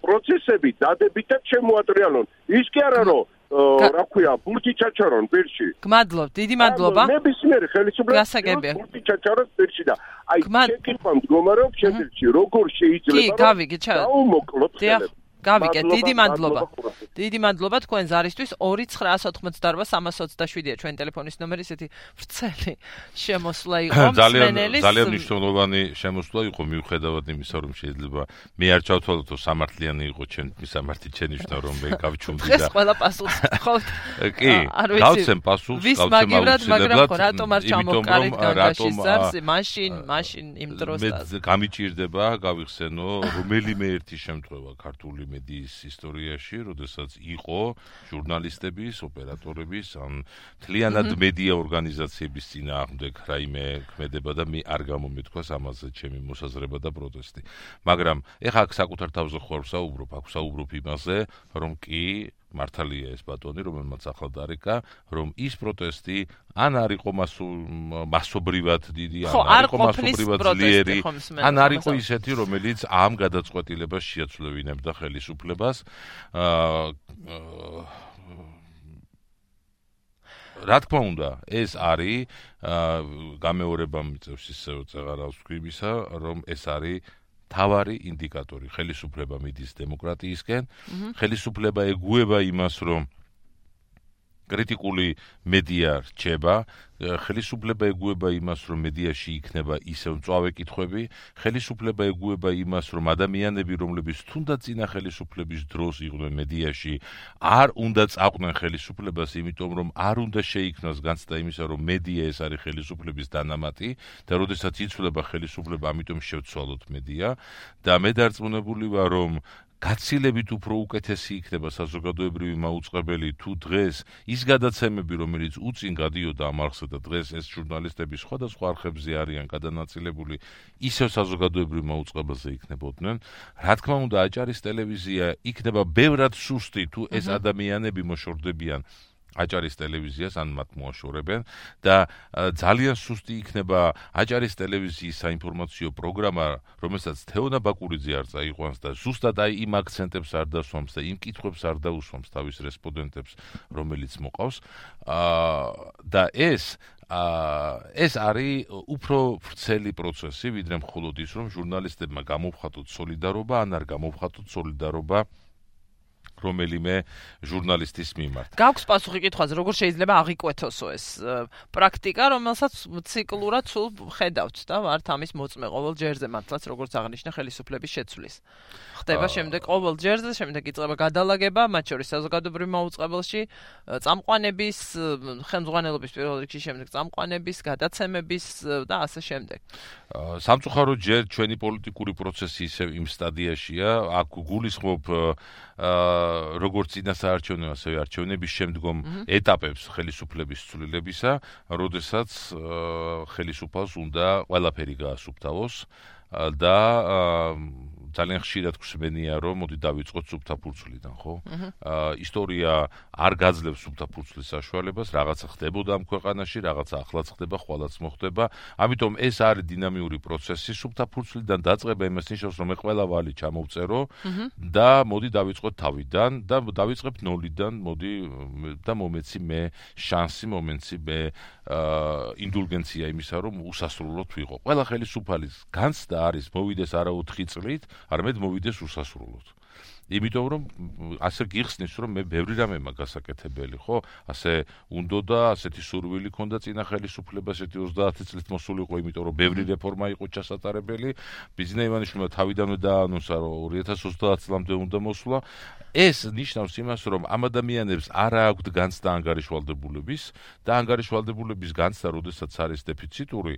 პროცესები დადებითად შემოატრიალონ ის კი არა რომ რა ქვია, ბურთი ჩაჩარონ პირში. გმადლობ, დიდი მადლობა. ნებისმიერი ხელისუფლება გასაგებია. ბურთი ჩაჩაროს პირში და აი შეკითხვა მდგომარეობს შეძრჩი, როგორ შეიძლება რომ გავიგეთ, ჩა. დაუმოკლოთ ხელებს. გავიგეთ, დიდი მადლობა. დიდი მადლობა თქვენ ზარისთვის 2988327-ია ჩვენ ტელეფონის ნომერი, ესეთი ვრცელი შემოსვლა იყო მსმენელის. ძალიან მნიშვნელოვანი შემოსვლა იყო მიუხედავად იმისა, რომ შეიძლება მე არ ჩავთვალოთ, რომ სამართლიანი იყო ჩვენ მისამართი ჩენიშნა, რომ მე გავჩუმდი და ეს ყველა პასუხს ხო? კი, გავცემ პასუხს, გავცემ მაგრამ ხო რატომ არ ჩამოვყარით განგაშის ზარს? მაშინ, მაშინ იმ დროსთან. მე გამიჭირდება გავიხსენო რომელიმე ერთი შემთხვევა ქართული მედიის ისტორიაში, როდესაც იყო ჟურნალისტების, ოპერატორების ან თლიანად მედია ორგანიზაციების წინააღმდეგ რაიმე ქმედება და მე არ გამომეთქვას ამაზე ჩემი მოსაზრება და პროტესტი. მაგრამ ეხა აქ საკუთარ თავზე ხوار საუბრობ, აქ საუბრობ იმაზე, რომ კი მართალია ეს ბატონი, რომელმაც ახლა დარეკა, რომ ის პროტესტი ან არ იყო მასობრივად დიდი, ან არ იყო მასობრივად ძლიერი, ან არ იყო ისეთი, რომელიც ამ გადაწყვეტილებას შეაცვლევინებდა ხელისუფლებას. აა რა თქმა უნდა, ეს არის გამეორება მიწევს ისე წეღარავს ქვიბისა, რომ ეს არის თავარი ინდიკატორი ხელისუფლება მიდის დემოკრატიისკენ. ხელისუფლება ეგუება იმას რომ კრიტიკული მედია რჩება, ხელისუფლება ეგუება იმას, რომ მედიაში იქნება ისევ მწვავე კითხვები, ხელისუფლება ეგუება იმას, რომ ადამიანები, რომლებიც თუნდაც ძინა ხელისუფლების დროს იყვნენ მედიაში, არ უნდა წაყვნენ ხელისუფლებას, იმიტომ რომ არ უნდა შეიქმნას განცდა იმისა, რომ მედია ეს არის ხელისუფლების დანამატი და როდესაც იცვლება ხელისუფლება, ამიტომ შევცვალოთ მედია. და მე დარწმუნებული ვარ, რომ გაცილებით უფრო უკეთესი იქნება საზოგადოებრივი მაუწყებელი თუ დღეს. ის გადაცემები რომელიც უწინ გადიოდა ამ არხზე და დღეს ეს ჟურნალისტები სხვადასხვა არხებზე არიან გადანაწილებული ისევ საზოგადოებრივ მაუწყებელზე იქნებოდნენ. რა თქმა უნდა აჭარის ტელევიზია იქნება ბევრად სუსტი თუ ეს ადამიანები მოშორდებიან აჭარის ტელევიზიას ან მათ მოაშორებენ და ძალიან სუსტი იქნება აჭარის ტელევიზიის საინფორმაციო პროგრამა, რომელსაც თეონა ბაკურიძე არ წაიყვანს და ზუსტად აი იმ აქცენტებს არ დასვამს და იმ კითხვებს არ დაუსვამს თავის რესპონდენტებს, რომელიც მოყავს. აა და ეს ეს არის უფრო ვრცელი პროცესი, ვიდრე მხოლოდ ის, რომ ჟურნალისტებმა გამოვხატოთ солиდარობა ან არ გამოვხატოთ солиდარობა აა რომელიმე ჟურნალისტის მიმართ. გაქვს პასუხი კითხვაზე, როგორ შეიძლება აღიკვეთოსო ეს პრაქტიკა, რომელსაც ციკლურად სულ ხედავთ და ვართ ამის მოწმე ყოველ ჯერზე, მართლაც როგორც აღნიშნა ხელისუფლების შეცვლის. ხდება შემდეგ ყოველ ჯერზე, შემდეგ იწყება გადალაგება, მათ შორის საზოგადოებრივ მოუწყებელში, წამყვანების, ხელმძღვანელობის პირველ რიგში შემდეგ წამყვანების, გადაცემების და ასე შემდეგ. სამწუხაროდ ჯერ ჩვენი პოლიტიკური პროცესი ისე იმ სტადიაშია, აქ გულისხმობ აა როგორც წინასაარჩევნო ასევე არჩევნების შემდგომ ეტაპებს ხელისუფლების ცვლილებისა, როდესაც ხელისუფალს უნდა ყველაფერი გაასუფთავოს და ძალიან ხშირად გვსმენია რომ მოდი დავიწყოთ სუფთა ფურცლიდან ხო? აა ისტორია არ გაძლევს სუფთა ფურცლის საშუალებას, რაღაცა ხდებოდა ამ ქვეყანაში, რაღაცა ახლაც ხდება, ხვალაც მოხდება. ამიტომ ეს არის დინამიური პროცესი, სუფთა ფურცლიდან დაწყება იმას ნიშნავს, რომ მე ყველა ვალი ჩამოვწერო და მოდი დავიწყოთ თავიდან და დავიწყებ ნოლიდან, მოდი და მომეცი მე შანსი, მომეცი მე ინდულგენცია იმისა, რომ უსასრულოდ ვიყო. ყველა ხელისუფალის განცდა არის მოვიდეს არა 4 წლით, არამედ მოვიდეს უსასრულოდ. იმიტომ რომ ასე გიხსნის რომ მე ბევრი რამე მაგას აკეთებელი ხო? ასე უნდო და ასეთი სურვილი ქონდა წინა ხელისუფლებას ესეთი 30 წლით მოსულიყო იმიტომ რომ ბევრი რეფორმა იყო ჩასატარებელი. ბიზნე ივანიშვილმა თავიდანვე დაანონსა რომ 2030 წლამდე უნდა მოსვლა. ეს ნიშნავს იმას რომ ამ ადამიანებს არ აქვთ განცდა ანგარიშვალდებულების და ანგარიშვალდებულების განცდა როდესაც არის დეფიციტური.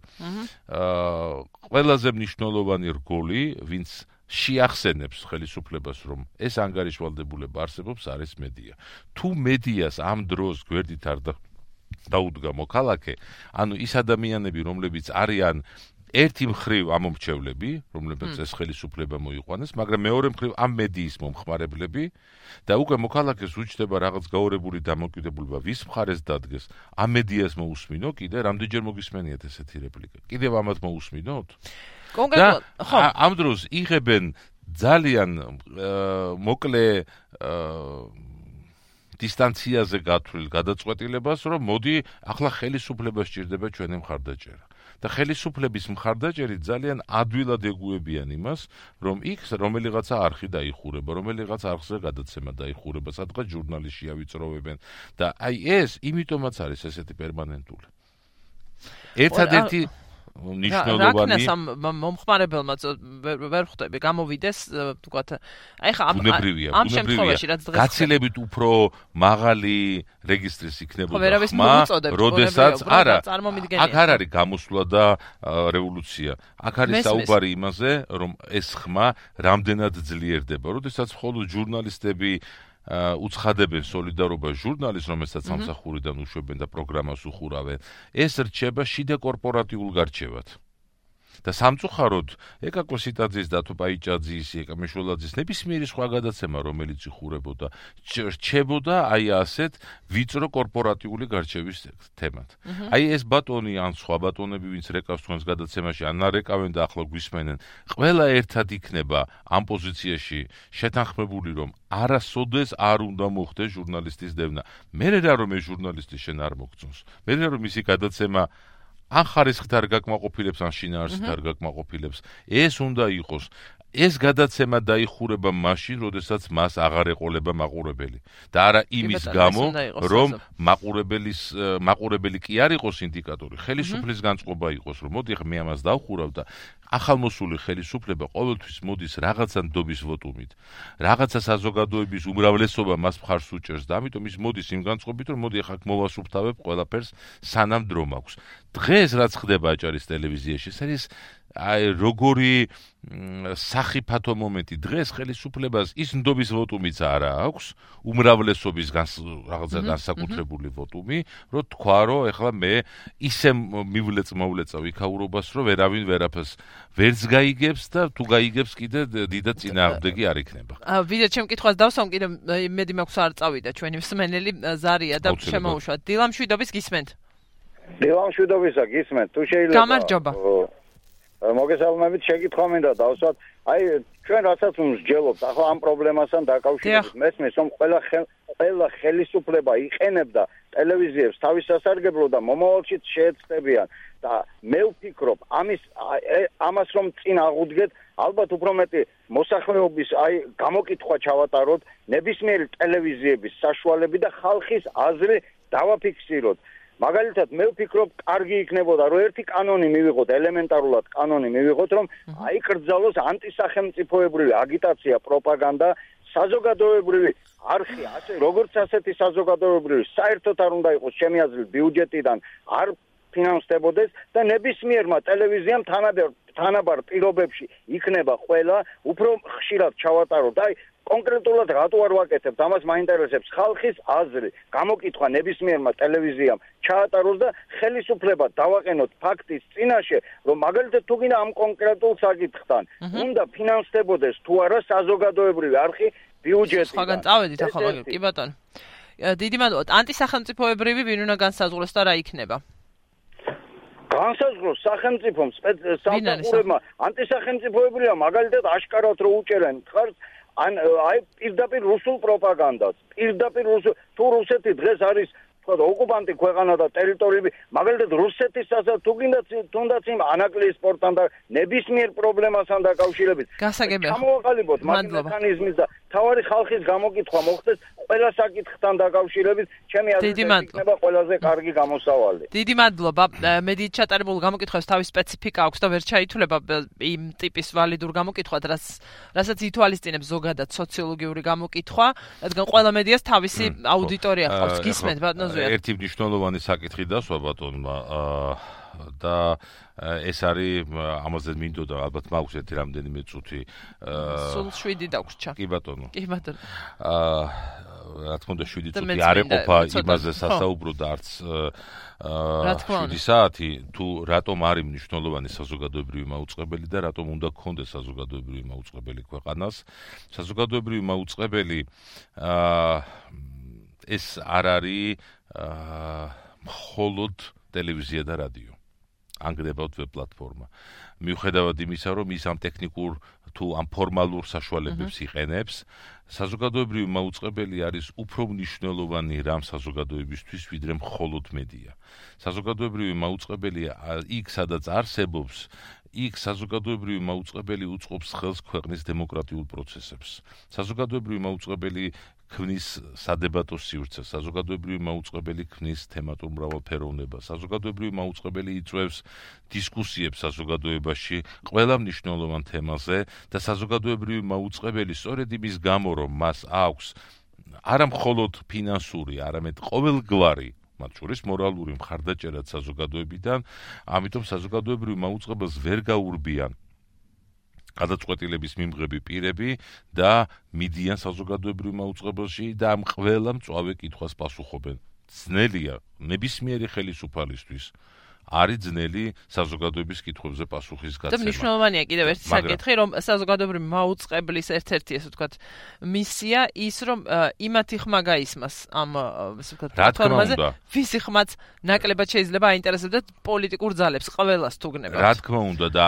აა ყველაზე მნიშვნელოვანი რგოლი ვინც შეახსენებს ხელისუფლებას, რომ ეს ანგარიშვალდებულება არსებობს, არის მედია. თუ მედიას ამ დროს გვერდით არ დაუდგა მოქალაქე, ანუ ის ადამიანები, რომლებიც არიან ერთი მხრივ ამომრჩევლები, რომლებიც ეს ხელისუფლება მოიყვანეს, მაგრამ მეორე მხრივ ამ მედიის მომხმარებლები და უკვე მოქალაქეს უჩნდება რაღაც გაურებული დამოკიდებულება ვის მხარეს დადგეს. ამ მედიას მოусმინო კიდე, რამდენჯერ მოგისმენიათ ესეთი რეპლიკა. კიდევ ამათ მოусმინოთ? კონკრეტულად ხო. ამ დროს იღებენ ძალიან მოკლე დისტანციაზე გათვლილ გადაწყვეტილებას რომ მოდი ახლა ხელისუფლება სჭირდება ჩვენი მხარდაჭერა. და ხელისუფლების მხარდაჭერით ძალიან ადვილად ეგუებიან იმას რომ იქ რომელიღაცა არხი დაიხურება რომელიღაცა არხზე გადაცემა დაიხურება სადღაც ჟურნალისტი ავიწროვებენ. და აი ეს იმიტომაც არის ესეთი პერმანენტული. ერთადერთი ნიშნულოვანი რა ქნა მომხმარებელმა ვერ ხვდები გამოვიდეს თქვათ აი ხა ამ ამ შემთხვევაში რაც დღეს გაცილებით უფრო მაღალი რეგისტრის იქნებოდა. ხმა როდესაც არა აქ არ არის გამოსვლა და რევოლუცია. აქ არის საუბარი იმაზე რომ ეს ხმა რამდენად ძლიერდება. როდესაც მხოლოდ ჟურნალისტები უცხადებენ სოლიდარობა ჟურნალს, რომელსაც სამსახურიდან უშვებენ და პროგრამას უხურავენ, ეს რჩება შიდა კორპორატიულ გარჩევად. და სამწუხაროდ ეკაკო სიტაძის და თუ პაიჭაძის, ეკა მეშულაძის ნებისმიერი სხვა გადაცემა, რომელიც იხურებოდა, რჩებოდა აი ასეთ ვიწრო კორპორატიული გარჩევის თემად. აი ეს ბატონი ან სხვა ბატონები, ვინც რეკავს თქვენს გადაცემაში, ან არეკავენ და ახლა გვისმენენ, ყველა ერთად იქნება ამ პოზიციაში შეთანხმებული, რომ არასოდეს არ უნდა მოხდეს ჟურნალისტის დევნა. მე რა რომ ეს ჟურნალისტი შენ არ მოგწონს. მე რა რომ ისი გადაცემა ან ხარისხით არ გაკმაყოფილებს ან შინაარსით არ გაკმაყოფილებს ეს უნდა იყოს ეს გადაცემა დაიხურება მაშინ, როდესაც მას აღარ ეყოლება მაყურებელი და არა იმის გამო, რომ მაყურებელის მაყურებელი კი არ იყოს ინდიკატორი, ხელისუფლის განწყობა იყოს, რომ მოდი ახლა მე ამას დავხურავ და ახალმოსული ხელისუფლება ყოველთვის მოდის რაღაცა ნდობის ვოტუმით. რაღაცა საზოგადოების უმრავლესობა მას მხარს უჭერს და ამიტომ ის მოდის იმ განწყობით, რომ მოდი ახლა მოვასუფთავებ ყველაფერს სანამ დრო მაქვს. დღეს რაც ხდება აჭარის ტელევიზიაში, ეს არის აი როგორი სახიფათო მომენტი დღეს ხელისუფლებას ის ნდობის ვოტუმიც არა აქვს უმრავლესობის რაღაცა განსაკუთრებული ვოტუმი რომ თქვა რომ ეხლა მე ისე მივლეწ მოვლეწავ იქაურობას რომ ვერავინ ვერაფერს ვერც გაიგებს და თუ გაიგებს კიდე დიდად წინააღმდეგი არ იქნება. ა ვიდეო ჩემ კითხვას დავსვამ კიდე მედი მაქვს არ წავიდა ჩვენი მსმენელი ზარია და შემოუშვა დილამშვიდობის გისმენთ. დილამშვიდობისა გისმენთ თუ შეიძლება გამარჯობა მოგესალმებით შეკითხვა მინდა დავსვათ. აი ჩვენ რასაც მსჯელობთ ახლა ამ პრობლემასთან დაკავშირებით მესმის რომ ყველა ყველა ხელისუფლება იყენებდა ტელევიზიებს თავის სასარგებლო და მომავალშიც შეეცდებიან და მე ვფიქრობ ამის ამას რომ წინ აღუდგეთ ალბათ უფრო მეტი მოსახლეობის აი გამოკითხვა ჩავატაროთ ნებისმიერი ტელევიზიების საშუალები და ხალხის აზრი დავაფიქსიროთ მაგალითად მე ვფიქრობ კარგი იქნებოდა რომ ერთი კანონი მივიღოთ ელემენტარულად კანონი მივიღოთ რომ აი კრძალოს ანტისახელმწიფოებრივი აგიტაცია პროპაგანდა საზოგადოებრივი არხი ასე როგორც ასეთი საზოგადოებრივი საერთოდ არ უნდა იყოს ჩემი აზრით ბიუჯეტიდან არ ფინანსდებოდეს და ნებისმიერმა ტელევიზიამ თანაბარ თანაბარ პირობებში იქნება ყველა უფრო ხშირად ჩავატაროთ აი კონკრეტულად რატო არ ვაკეთებ? ამას მაინტერესებს ხალხის აზრი. გამოკითხვა ნებისმიერმა ტელევიზიამ ჩაატაროს და ხელისუფლება დავაყენოთ ფაქტის წინაშე რომ მაგალითად თუ გინდა ამ კონკრეტულ საკითხთან უნდა ფინანსდებოდეს თუ არა საზოგადოებრივი არხი ბიუჯეტი ხაგან წავედით ახლა კი ბატონო დიდი მადლობა. ანტისახელმწიფოებრივი ვინ უნდა განსაზღვროს და რა იქნება? განსაზღვროს სახელმწიფომ სპეციალურმა ანტისახელმწიფოებრივია მაგალითად აშკარად რო უჭერენ ხარ ან აი პირდაპირ რუსულ პროპაგანდას პირდაპირ რუსულ თუ რუსეთი დღეს არის თქვა და ოკუპანტი ქვეყანა და ტერიტორიები მაგალითად რუსეთის ასა თუ გინდა თუნდაც იმ ანაკლიის სპორტთან და ნებისმიერ პრობლემასთან დაკავშირებით. გასაგებია. მექანიზმის და თავარი ხალხის გამოკითხვა მოხდეს ყველა საკითხთან დაკავშირებით. ჩემი აზრით იქნება ყველაზე კარგი გამოსავალი. დიდი მადლობა. მედი ჩატარებულ გამოკითხვას თავის სპეციფიკა აქვს და ვერ ჩაითვლება იმ ტიპის ვალიდურ გამოკითხვად რაც რასაც ითვალისწინებს ზოგადად სოციოლოგიური გამოკითხვა რადგან ყველა მედიას თავისი აუდიტორია ხავს გისმენთ. ბატონო ერთი მნიშვნელოვანი საკითხი დასვა ბატონმა და ეს არის ამაზე მინდოდა ალბათ მაქვს ერთი რამდენიმე წუთი სულ 7 დაგვრჩა კი ბატონო. კი ბატონო. აა რა თქმა უნდა 7 წუთი არ ეყოფა იმაზე სასაუბრო და არც აა 7 საათი თუ რატომ არის მნიშვნელოვანი საზოგადოებრივი მაუწყებელი და რატომ უნდა გქონდეს საზოგადოებრივი მაუწყებელი ქვეყანას? საზოგადოებრივი მაუწყებელი აა ეს არ არის აა მხოლოდ ტელევიზია და რადიო. ანგრევად ვებ პლატფორმა. მიუხედავად იმისა, რომ ის ამ ტექნიკურ თუ ამ ფორმალურ საშუალებებს იყენებს, საზოგადოებრივი მაუწყებელი არის უფრო მნიშვნელოვანი რამ საზოგადოებისთვის, ვიდრე მხოლოდ მედია. საზოგადოებრივი მაუწყებელი იქ სადაც არსებობს, იქ საზოგადოებრივი მაუწყებელი უწყობს ხელს ქვეყნის დემოკრატიულ პროცესებს. საზოგადოებრივი მაუწყებელი ქმნის სადებატო სივრცეს, საზოგადოებრივი მაუწყებელი ქმნის თემატურ მრავალფეროვნებას, საზოგადოებრივი მაუწყებელი იწვევს დისკუსიებს საზოგადოებაში ყველა მნიშვნელოვან თემაზე და საზოგადოებრივი მაუწყებელი სწორედ იმის გამო, რომ მას აქვს არა მხოლოდ ფინანსური, არამედ ყოველგვარი მათ შორის მორალური მხარდაჭერა საზოგადოებიდან, ამიტომ საზოგადოებრივი მაუწყებელს ვერ გაურბიან გადაწყვეტილების მიმღები პირები და მიდიან საზოგადოებრივ მაუწყებელში და ამ ყველა მწვავე კითხვას პასუხობენ. ძნელია ნებისმიერი ხელისუფალისთვის არის ძნელი საზოგადოების კითხვებზე პასუხის გაცემა. და მნიშვნელოვანია კიდევ ერთი საკითხი, რომ საზოგადოებრივი მაუწყებლის ერთ-ერთი ესე ვთქვათ მისია ის, რომ იმათი ხმა გაისმას ამ ესე ვთქვათ პლატფორმაზე, ვისი ხმაც ნაკლებად შეიძლება აინტერესებდეთ პოლიტიკურ ძალებს ყველას თუგნება. რა თქმა უნდა და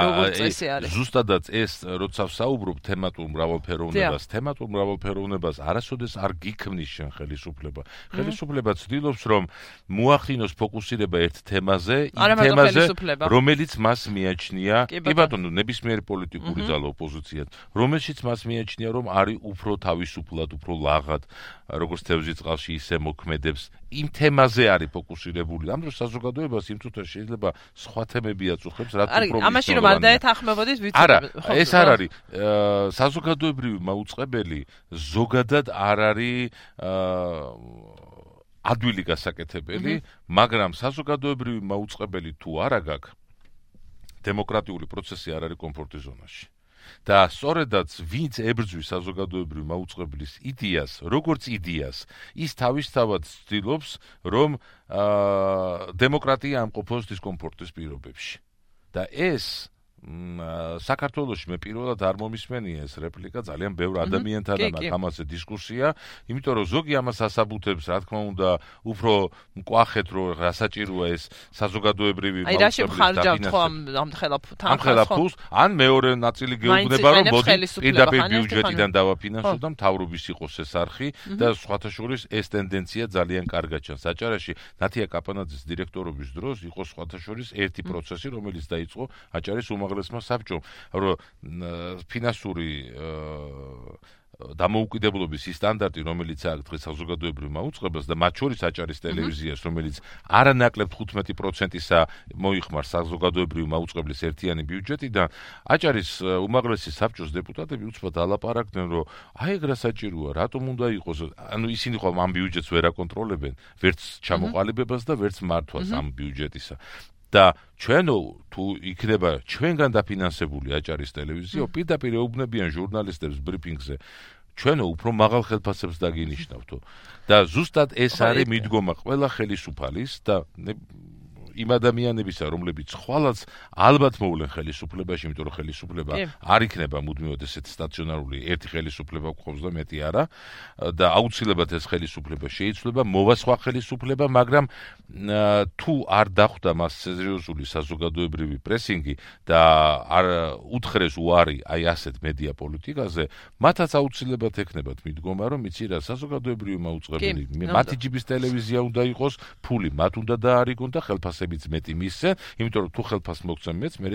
ზუსტადაც ეს როცა ვსაუბრობ თემატურ მრავალფეროვნებას, თემატურ მრავალფეროვნებას არასოდეს არ გიქმნის შენ ხელისუფლება. ხელისუფლება ცდილობს რომ მოახინოს ფოკუსირება ერთ თემაზე თემაზე, რომელიც მას მიაჩნია, კი ბატონო, ნებისმიერი პოლიტიკური ძალა ოპოზიციას, რომელშიც მას მიაჩნია, რომ არის უფრო თავისუფლად, უფრო ლაღად, როგორც თევზი წყალში ისე მოქმედებს, იმ თემაზე არის ფოკუსირებული. ამ დროს საზოგადოებას იმ თუთა შეიძლება სხვა თემები აწუხებს, რაც უფრო არის. ამაში რომ არ დაეთანხმებოდით ვიცი. არა, ეს არ არის. საზოგადოებრივი მაუწყებელი ზოგადად არ არის აა ადვილი გასაკეთებელი, მაგრამ საზოგადოებრივი მაუწყებელი თუ არა გაქვს დემოკრატიული პროცესი არ არის კომფორტის ზონაში. და სწორედაც ვინც ებრძვის საზოგადოებრივი მაუწყებლის იდეას, როგორც იდეას, ის თავისთავად ცდილობს, რომ აა დემოკრატია ამყოფოს დისკომფორტის პირობებში. და ეს საქართველოსში მე პირველად არ მომისმენია ეს რეპლიკა ძალიან ბევრ ადამიანთან და ამაზე დისკუსია, იმიტომ რომ ზოგი ამას ასაბუთებს, რა თქმა უნდა, უფრო მკვახეთ რომ გასაჭიროა ეს საზოგადოებრივი აი რა შეხარჯავთ ხო ამ ამ ხელა თანხას ან მეორე ნაწილი გეუბნება რომ მოდი პირდაპირ ბიუჯეტიდან დავაფინანსო და მთავრობის იყოს ეს არხი და სხვათა შორის ეს ტენდენცია ძალიან კარგად ჩანს. აჭარაში ნათია კაპანაძის დირექტორობის დროს იყო სხვათა შორის ერთი პროცესი რომელიც დაიწყო აჭარის უმაღლეს უმაღლესმა საბჭომ, რომ ფინანსური დამოუკიდებლობის ის სტანდარტი, რომელიც აქვს დღეს საზოგადოებრივ მაუწყებელს და მათ შორის აჭარის ტელევიზიას, რომელიც არანაკლებ 15%-ისა მოიხმარს საზოგადოებრივ მაუწყებლის ერთიანი ბიუჯეტიდან, აჭარის უმაღლესი საბჭოს დეპუტატები უცბად ალაპარაკდნენ, რომ აი რა საჭიროა, რატომ უნდა იყოს, ანუ ისინი ხო ამ ბიუჯეტს ვერ აკონტროლებენ, ვერც ჩამოყალიბებას და ვერც მართვას ამ ბიუჯეტისა. და ჩვენო თუ იქნება ჩვენგან დაფინანსებული აჭარის ტელევიზიო პირდაპირ ეუბნებიან ჟურნალისტებს ბრიფინგზე ჩვენო უფრო მაღალ ხელფასებს დაგინიშნავთო და ზუსტად ეს არის მიდგომა ყველა ხელისუფალის და იმ ადამიანებისა, რომლებიც ხვალაც ალბათ მოვლენ ხელისუფლებაში, იმიტომ რომ ხელისუფლება არ იქნება მუდმივად ესეთ სტაციონარული ერთი ხელისუფლება გვყავს და მეტი არა და აუცილებლად ეს ხელისუფლება შეიცვლება, მოვა სხვა ხელისუფლება, მაგრამ თუ არ დახვდა მას სერიოზული საზოგადოებრივი პრესინგი და არ უთხრეს უარი აი ასეთ მედია პოლიტიკაზე, მათაც აუცილებლად ექნებათ მიდგომა, რომ იცი რა საზოგადოებრივი მაუწყებელი მათი ჯიბის ტელევიზია უნდა იყოს, ფული მათ უნდა დაარიგონ და ხელფასი ფასებიც მეტი მისცე, იმიტომ რომ თუ ხელფას მოგცემ მეც, მე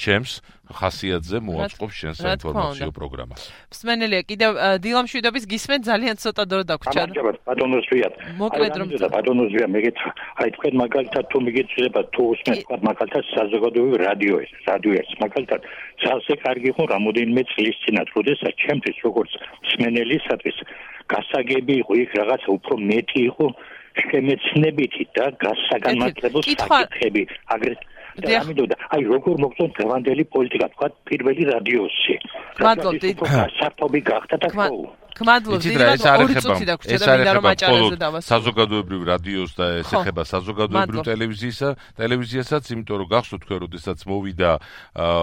ჩემს ხასიათზე მოაწყობს შენ საინფორმაციო პროგრამას. მსმენელია, კიდევ დილამშვიდობის გისმენ ძალიან ცოტა დრო დაგვრჩა. ამაჟაბად ბატონოს ვიათ. მოკლედ რომ ბატონოს ვია მეგეთ აი თქვენ მაგალითად თუ მიგეცილება თუ უსმენთ თქვა მაგალითად საზოგადოებრივი რადიო ეს რადიო ეს მაგალითად ძალზე კარგი ხო რამოდენიმე წლის წინათ როდესაც ჩემთვის როგორც მსმენელისათვის გასაგები იყო იქ რაღაცა უფრო მეტი იყო შემეცნებითი და გასაგანმანათლებლო საკითხები. აგრეთვე და ამიტომ აი როგორ მოგწონთ გრანდელი პოლიტიკა? თქვა პირველი რადიოსი. მადლობთ საფობი გახდა და ხო გმადლობთ დიდად ორი წუთი დაგვრჩა და მინდა რომ აჭარაზე დავასრულო საზოგადოებრივ რადიოს და ეს ეხება საზოგადოებრივ ტელევიზიისა ტელევიზიასაც იმიტომ რომ გახსოვთ თქვენ როდესაც მოვიდა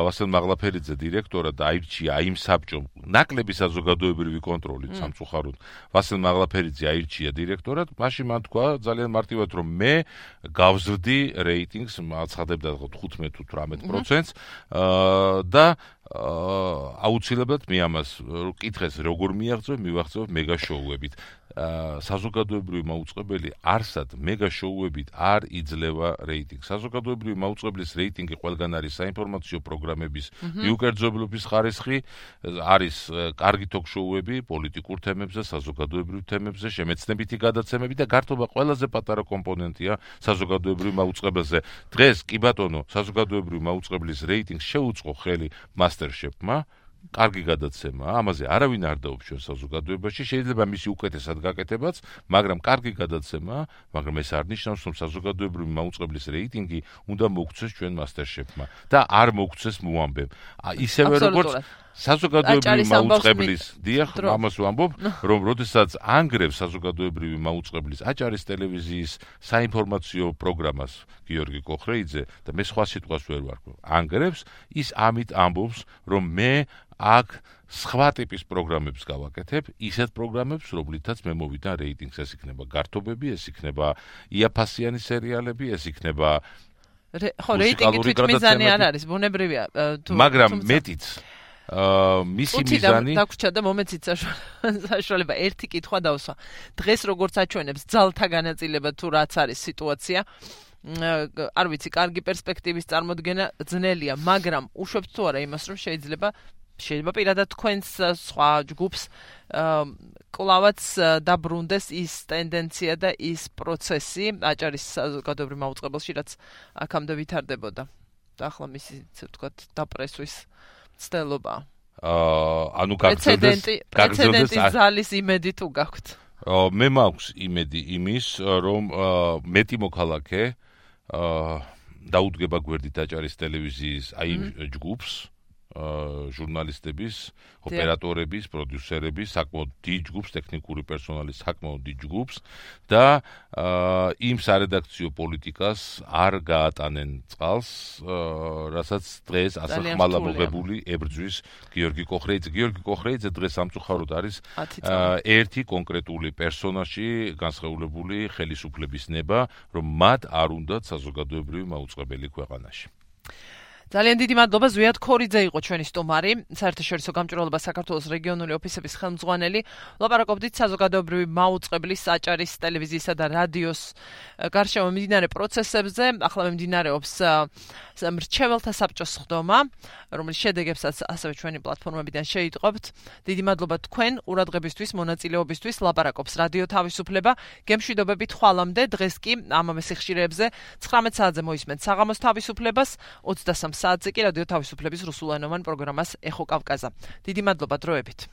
ვასილ მაღლაფერიძე დირექტორად და აირჩია აი იმ საბჭომ ნაკლები საზოგადოებრივი კონტროლით სამწუხაროდ. ვასილ მაღლაფერიძე აირჩია დირექტორად. მაშინ მან თქვა ძალიან მარტივად რომ მე გავზრდი რეიტინგს აცხადებდა 15 თუ 18%-ს და აუცილებლად მე ამას კითხეს როგორ მიაღწევ მივაღწევ მეგა შოუებით საზოგადოებრივი მაუწყებელი არსად მეგა შოუებით არ იძლევა რეიტინგს. საზოგადოებრივი მაუწყებლის რეიტინგი ყველგან არის საინფორმაციო პროგრამების მიუკერძოებლობის ხარისხი, არის კარგი ток-შოუები პოლიტიკურ თემებზე, საზოგადოებრივ თემებზე, შემეცნებითი გადაცემები და გართობა ყველაზე პატარა კომპონენტია საზოგადოებრივ მაუწყებელზე. დღეს კი ბატონო, საზოგადოებრივი მაუწყებლის რეიტინგს შეუწყო ხელი მასტერ-შეფმა. კარგი გადაცემა, ამაზე არავინ არ დაუბრუნებს საზოგადოებაში, შეიძლება მისი უკეთესად გაკეთებაც, მაგრამ კარგი გადაცემა, მაგრამ ეს არ ნიშნავს, რომ საზოგადოებრივი მაუწყებლის რეიტინგი უნდა მოგვცეს ჩვენ MasterChef-მა და არ მოგვცეს მოამბემ. ისევე როგორც საზოგადოებრივი მაუწყებლის, დიახ, ამას ვამბობ, რომ როდესაც ანგრევს საზოგადოებრივი მაუწყებლის აჭარის ტელევიზიის საინფორმაციო პროგრამას გიორგი კოხრეიძე და მე სხვა სიტყვას ვერ ვარქვი. ანგრევს ის ამით ამბობს, რომ მე აქ სხვა ტიპის პროგრამებს გავაკეთებ, ისეთ პროგრამებს, რომლითაც მე მოვიდა რეიტინგს, ეს იქნება გართობები, ეს იქნება იაფასიანი სერიალები, ეს იქნება ხო, რეიტინგი თვითმიზანი არ არის, ბუნებრივია, თუ მაგრამ მეტიც მისი მიზანი დაგვრჩა და მომეცით საშუალება ერთი კითხვა დავსვა. დღეს როგორც აჩვენებს ძალთა განაწილება თუ რაც არის სიტუაცია, არ ვიცი, კარგი პერსპექტივის წარმოქმნა ძნელია, მაგრამ უშვებთ თუ არა იმას, რომ შეიძლება შეიძლება პირადად თქვენს სხვა ჯგუფს კლავაც დაბრუნდეს ის ტენდენცია და ის პროცესი აჭარის საზოგადოებრივ მაუწყებელში, რაც აქამდე ვითარდებოდა. და ახლა მისი, ასე ვთქვათ, დაპრესვის ცდელობა. აა ანუ გაგრძელდეს გაგრძელდეს ზალის იმედი თუ გაქვთ. აა მე მაქვს იმედი იმის, რომ მეტი მოქალაქე აა დაუდგება გვერდით აჭარის ტელევიზიის აი ჯგუფს. ჟურნალისტების, ოპერატორების, პროდიუსერების, საკმაოდ დიდ ჯგუფს, ტექნიკური პერსონალის საკმაოდ დიდ ჯგუფს და იმ სარედაქციო პოლიტიკას არ გაატანენ წყალს, რასაც დღეს ასე ხმალა მოგებული ებრძვის გიორგი კოხრეიძე. გიორგი კოხრეიძე დღეს სამწუხაროდ არის ერთი კონკრეტული პერსონაჟი, განსხეულებული ხელისუფლების ნება, რომ მათ არ უნდათ საზოგადოებრივი მაუწყებელი ქვეყანაში. ძალიან დიდი მადლობა ზვიად ქორიძე იყო ჩვენი სტუმარი საერთაშორისო გამჭრელობა საქართველოს რეგიონული ოფისების ხელმძღვანელი ლაპარაკობდით საზოგადოებრივი მაუწყებლის საჭარის ტელევიზიისა და რადიოს გარშემო მიმდინარე პროცესებზე. ახლა მიმდინარეობს მრჩეველთა საბჭოს ხდომა რომელიც შედეგებსაც ასევე ჩვენი პლატფორმებიდან შეიტყობთ დიდი მადლობა თქვენ ყურადღებისთვის მონაწილეობისთვის. ლაპარაკობს რადიო თავისუფლება. გემშვიდობებით ხვალამდე დღეს კი ამავე სიხშირეებზე 19 საათზე მოისმენთ საღამოს თავისუფლებას. 23 საათზე კი რადიო თავისუფლების რუსულენოვან პროგრამას ეხო კავკაზა. დიდი მადლობა დროებით.